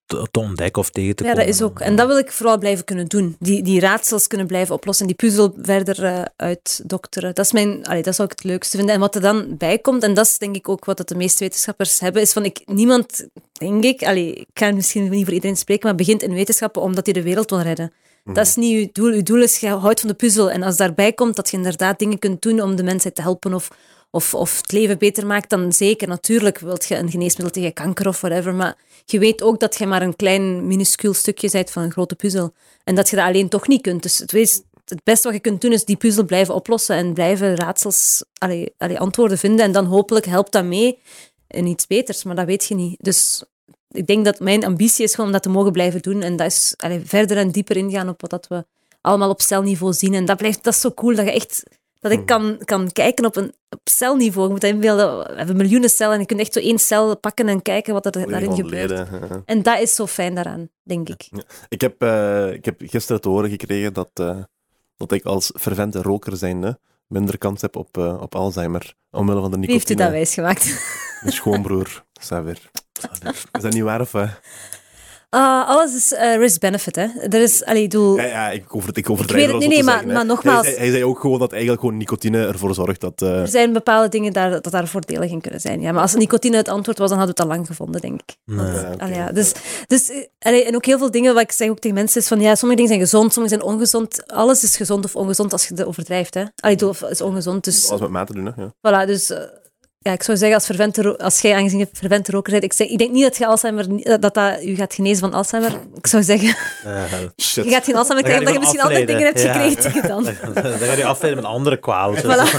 Te, te ontdekken of tegen te Ja, komen. dat is ook. En dat wil ik vooral blijven kunnen doen. Die, die raadsels kunnen blijven oplossen, die puzzel verder eh, uitdokteren. Dat is mijn, allee, dat zou ik het leukste vinden. En wat er dan bij komt, en dat is denk ik ook wat dat de meeste wetenschappers hebben, is van ik, niemand, denk ik, allee, ik kan misschien niet voor iedereen spreken, maar begint in wetenschappen omdat hij de wereld wil redden. Dat is niet je doel. Je doel is, je houdt van de puzzel. En als daarbij komt dat je inderdaad dingen kunt doen om de mensheid te helpen of, of, of het leven beter maakt, dan zeker, natuurlijk, wilt je een geneesmiddel tegen kanker of whatever. Maar je weet ook dat je maar een klein, minuscuul stukje bent van een grote puzzel. En dat je dat alleen toch niet kunt. Dus het, beste wat je kunt doen, is die puzzel blijven oplossen en blijven raadsels, allee, allee, antwoorden vinden. En dan hopelijk helpt dat mee in iets beters, maar dat weet je niet. Dus ik denk dat mijn ambitie is gewoon om dat te mogen blijven doen. En dat is allee, verder en dieper ingaan op wat dat we allemaal op celniveau zien. En dat, blijft, dat is zo cool dat je echt dat ik kan, kan kijken op een op celniveau. Je moet inbeelden, we hebben miljoenen cellen en je kunt echt zo één cel pakken en kijken wat er daarin gebeurt. leden. En dat is zo fijn daaraan, denk ik. Ik heb, eh, ik heb gisteren te horen gekregen dat, eh, dat ik als fervente roker zijnde minder kans heb op, eh, op Alzheimer. Omwille van de Wie heeft u dat nicotine. wijsgemaakt? Mijn schoonbroer, Xavier. *laughs* Is dat niet waar of Ah, alles is eh, risk-benefit, hè. Er is, allee, ik bedoel... Ja, ja ik, over, ik Ik overdrijf weet het- dat nee, nee, zeggen, maar- nogmaals- Hij, zei- hij zei ook gewoon dat eigenlijk gewoon nicotine ervoor zorgt dat... eh, Er zijn bepaalde dingen daar, dat daar voordelig in kunnen zijn. Ja, maar als nicotine het antwoord was, dan hadden we het al lang gevonden, denk ik. Ja. Allee, ja, dus, dus, eh, allee, en ook heel veel dingen wat ik zeg ook tegen mensen is van ja, sommige dingen zijn gezond, sommige zijn ongezond. Alles is gezond of ongezond als je het overdrijft. Hè? Allee, of is ongezond. Dus, alles met mate doen, hè. Ja. voilà, dus ja, ik zou zeggen, als, als jij aangezien je fervente roker bent, ik, zeg, ik denk niet dat je Alzheimer, dat, dat, dat je gaat genezen van Alzheimer. Ik zou zeggen, Eh, *laughs* Shit. je gaat geen Alzheimer krijgen, omdat je je misschien andere dingen hebt afleiden, gekregen dan. *laughs* dan ga je afleiden met andere kwalen. Voilà.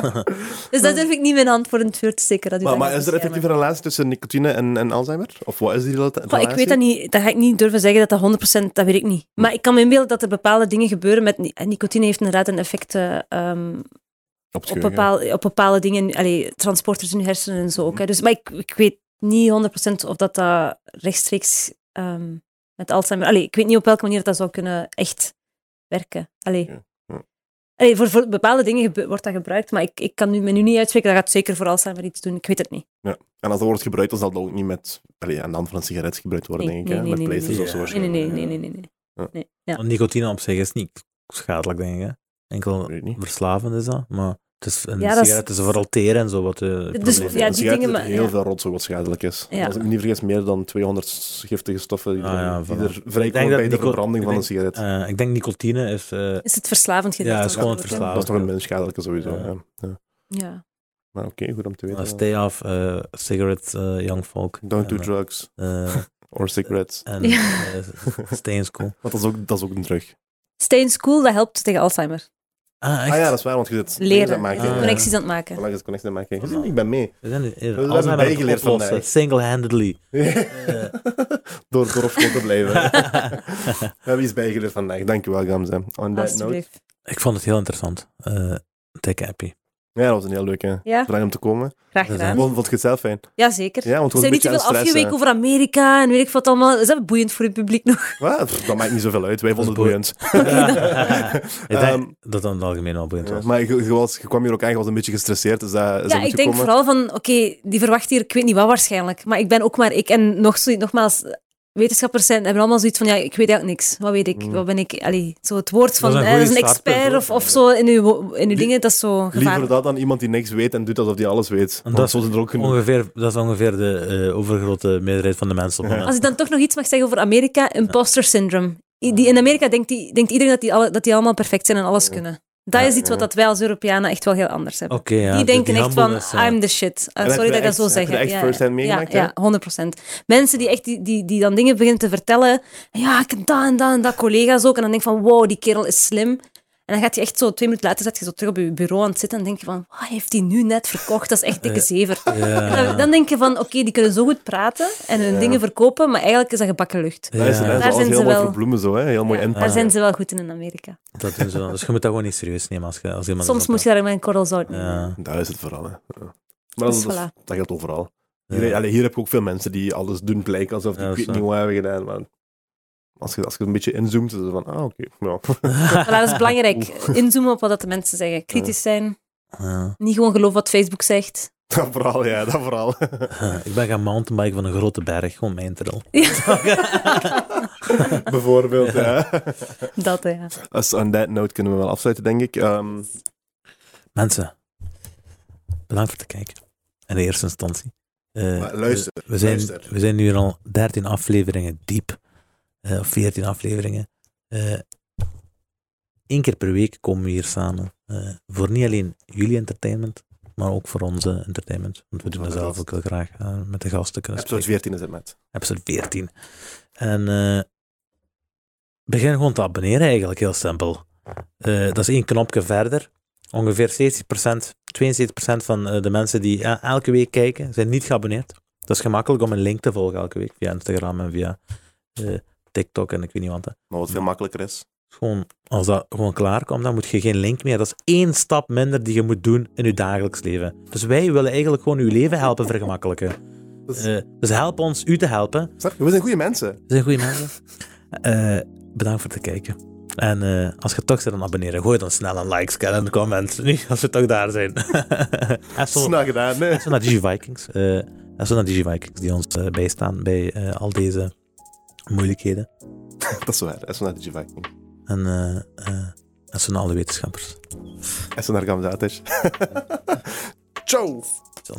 *laughs* dus dat durf ik niet mijn hand voor in het vuur te steken. Dat u Maar, maar is er effectief een relatie tussen nicotine en, en Alzheimer? Of wat is die rela- relatie? Goh, ik weet dat niet, dat ga ik niet durven zeggen dat dat 100%, dat weet ik niet. Maar ik kan me inbeelden dat er bepaalde dingen gebeuren met, en nicotine heeft inderdaad een effect eh, ehm, Op, het op, bepaalde dingen, allee, transporters in je hersenen en zo ook. Hè. Dus, maar ik, ik weet niet 100% of dat, dat rechtstreeks ehm, met Alzheimer... Allee, ik weet niet op welke manier dat zou kunnen echt werken. Allee. Ja, ja. Allee, voor, voor bepaalde dingen wordt dat gebruikt, maar ik, ik kan nu, me nu niet uitspreken. Dat gaat zeker voor Alzheimer iets doen. Ik weet het niet. En als dat wordt gebruikt, dan zal dat ook niet met allee, aan de hand van een sigaret gebruikt worden, Nee, denk ik. nee, hè? nee, met nee, nee, pleisters nee. of zo Nee, nee, nee, nee, nee. nee, nee. Ja. nee. Ja. Nicotine op zich is niet schadelijk, denk ik. Hè? Enkel verslavend is dat. Maar het is een Ja, dat is- sigaret is vooral teren en zo. Wat, de Dus, ja, Een die sigaret dingen, zit maar- heel ja. veel rotzooi wat schadelijk is. Ja. Als ik me niet vergis, meer dan 200 giftige stoffen die, Ah, ja, er, die er vrijkomen bij de verbranding van een sigaret. Eh, ik denk nicotine is... eh, Is het verslavend gedeelte? Ja, het is gewoon het verslavend. dat is toch een minder schadelijke sowieso. Ja. Ja. Ja. Ja. Maar oké, goed om te weten. stay off eh, cigarettes, eh, young folk. Don't do drugs eh, or cigarettes. *laughs* en eh, stay in school. *laughs* Want dat is ook, dat is ook een drug. Stay in school, dat helpt tegen Alzheimer. Ah, echt? Ah ja, dat is waar, want je zit Leren. aan het maken. Ah, ja. Connecties aan het maken. Voilà, je zit connecties aan het maken. Je ziet, ik ben mee. We zijn hebben Alzheimer aan het bijgeleerd oplossen, vandaag. Single-handedly. *laughs* door, door op school te blijven. *laughs* We hebben iets bijgeleerd vandaag. Dankjewel, Gamze. On that note. Ik vond het heel interessant. Eh Tech Happy. Ja, dat was een heel leuke Ja, vraag om te komen. graag gedaan. Vond, vond je het zelf fijn? Ja, zeker. Ja, want We zijn niet te veel afgeweken over Amerika en weet ik wat allemaal. Is dat boeiend voor het publiek nog? *laughs* Wat? Pff, Dat maakt niet zoveel uit. Wij vonden het boei- boeiend. denk *laughs* *laughs* Ehm, dat dat in het algemeen wel boeiend Ja, was. maar je, je, was, je kwam hier ook eigenlijk was een beetje gestresseerd. Dus dat, is Ja, ik denk vooral van, oké, die verwacht hier, ik weet niet wat waarschijnlijk, maar ik ben ook maar ik. En nog nogmaals, wetenschappers zijn, hebben allemaal zoiets van, ja, ik weet eigenlijk niks. Wat weet ik? Mm. Wat ben ik? Allee, zo het woord van, is een eh, goeie dat is een startpunt, expert of, of zo in uw, in uw dingen, dat is zo Liever gevaarlijk. dat dan iemand die niks weet en doet alsof hij alles weet. En dat is zo zijn er ook genoeg. Ongeveer, dat is ongeveer de eh, overgrote meerderheid van de mensen Als ik dan toch nog iets mag zeggen over Amerika, imposter syndrome. I- Die, in Amerika denkt, die, denkt iedereen dat die, alle, dat die allemaal perfect zijn en alles kunnen. Dat Ja, is iets wat dat wij als Europeanen echt wel heel anders hebben. Ja. die de- denken echt van. I'm the shit. Uh, heb sorry dat ik dat zo zeg. echt Ja, ja, meegemaakt, Ja, 100%. Mensen die, echt, die, die, die dan dingen beginnen te vertellen. Ja, ik heb dat en dat en dat, collega's ook. En dan denk je van, wow, die kerel is slim. En dan gaat je echt zo, twee minuten later zit je zo terug op je bureau aan het zitten en denk je van, wat heeft hij nu net verkocht? Dat is echt dikke zever. Ja. Dan, dan denk je van, oké, die kunnen zo goed praten en hun Ja. dingen verkopen, maar eigenlijk is dat gebakken lucht. Dat is, Ja. dat is Daar zijn ze heel mooi wel- verbloemen zo, hè? heel mooi daar zijn ze wel goed in in Amerika. Dat doen ze wel. Dus je moet dat gewoon niet serieus nemen als, je, als iemand... Soms moet je daar met een korrel zout nemen. Ja. Daar is het vooral. Hè. Maar dat, Dus dat, voilà. dat geldt overal. Ja. Hier, allee, hier heb je ook veel mensen die alles doen blijken alsof die ik weet niet wat hebben gedaan. Maar als je, als je een beetje inzoomt, is het van, ah, oké. ja. *laughs* Voilà, dat is belangrijk. *laughs* Inzoomen op wat dat de mensen zeggen. Kritisch zijn. Ja. Niet gewoon geloven wat Facebook zegt. Dat vooral, ja, dat vooral. *laughs* Ik ben gaan mountainbiken van een grote berg, gewoon mijn trail. Bijvoorbeeld, ja. Dat, ja. Als on that note kunnen we wel afsluiten, denk ik. Ehm, Mensen, bedankt voor het kijken. In de eerste instantie. Eh, Maar luister, we, we zijn, luister. we zijn nu al 13 afleveringen diep. Eh, of 14 afleveringen. Eén keer per week komen we hier samen. eh, voor niet alleen jullie entertainment, maar ook voor onze entertainment. Want we doen dat zelf ook heel graag eh, met de gasten kunnen episode spreken. 14 is het met. episode 14. En eh, begin gewoon te abonneren eigenlijk, heel simpel. Eh, dat is één knopje verder. Ongeveer 70%, 72% van eh, de mensen die eh, elke week kijken, zijn niet geabonneerd. Dat is gemakkelijk om een link te volgen elke week via Instagram en via eh, TikTok en ik weet niet wat. hè. Maar wat veel makkelijker is. Gewoon, als dat gewoon klaar komt, dan moet je geen link meer. Dat is één stap minder die je moet doen in je dagelijks leven. Dus wij willen eigenlijk gewoon je leven helpen vergemakkelijken. Is- Eh, dus help ons u te helpen. We zijn goede mensen. We zijn goede mensen. *laughs* Eh, bedankt voor het kijken. En eh, als je toch zit aan abonneren, gooi dan snel een like scan in de comments. *laughs* Nu, als we toch daar zijn. *laughs* en Snel gedaan, nee. en zo naar DigiVikings. en zo naar DigiVikings die ons bijstaan bij al deze moeilijkheden. *laughs* dat is waar, en zo naar de G-Viking. En, uh, uh, en zo alle wetenschappers. En zo naar Gamzatis. *laughs* Ciao! Ciao.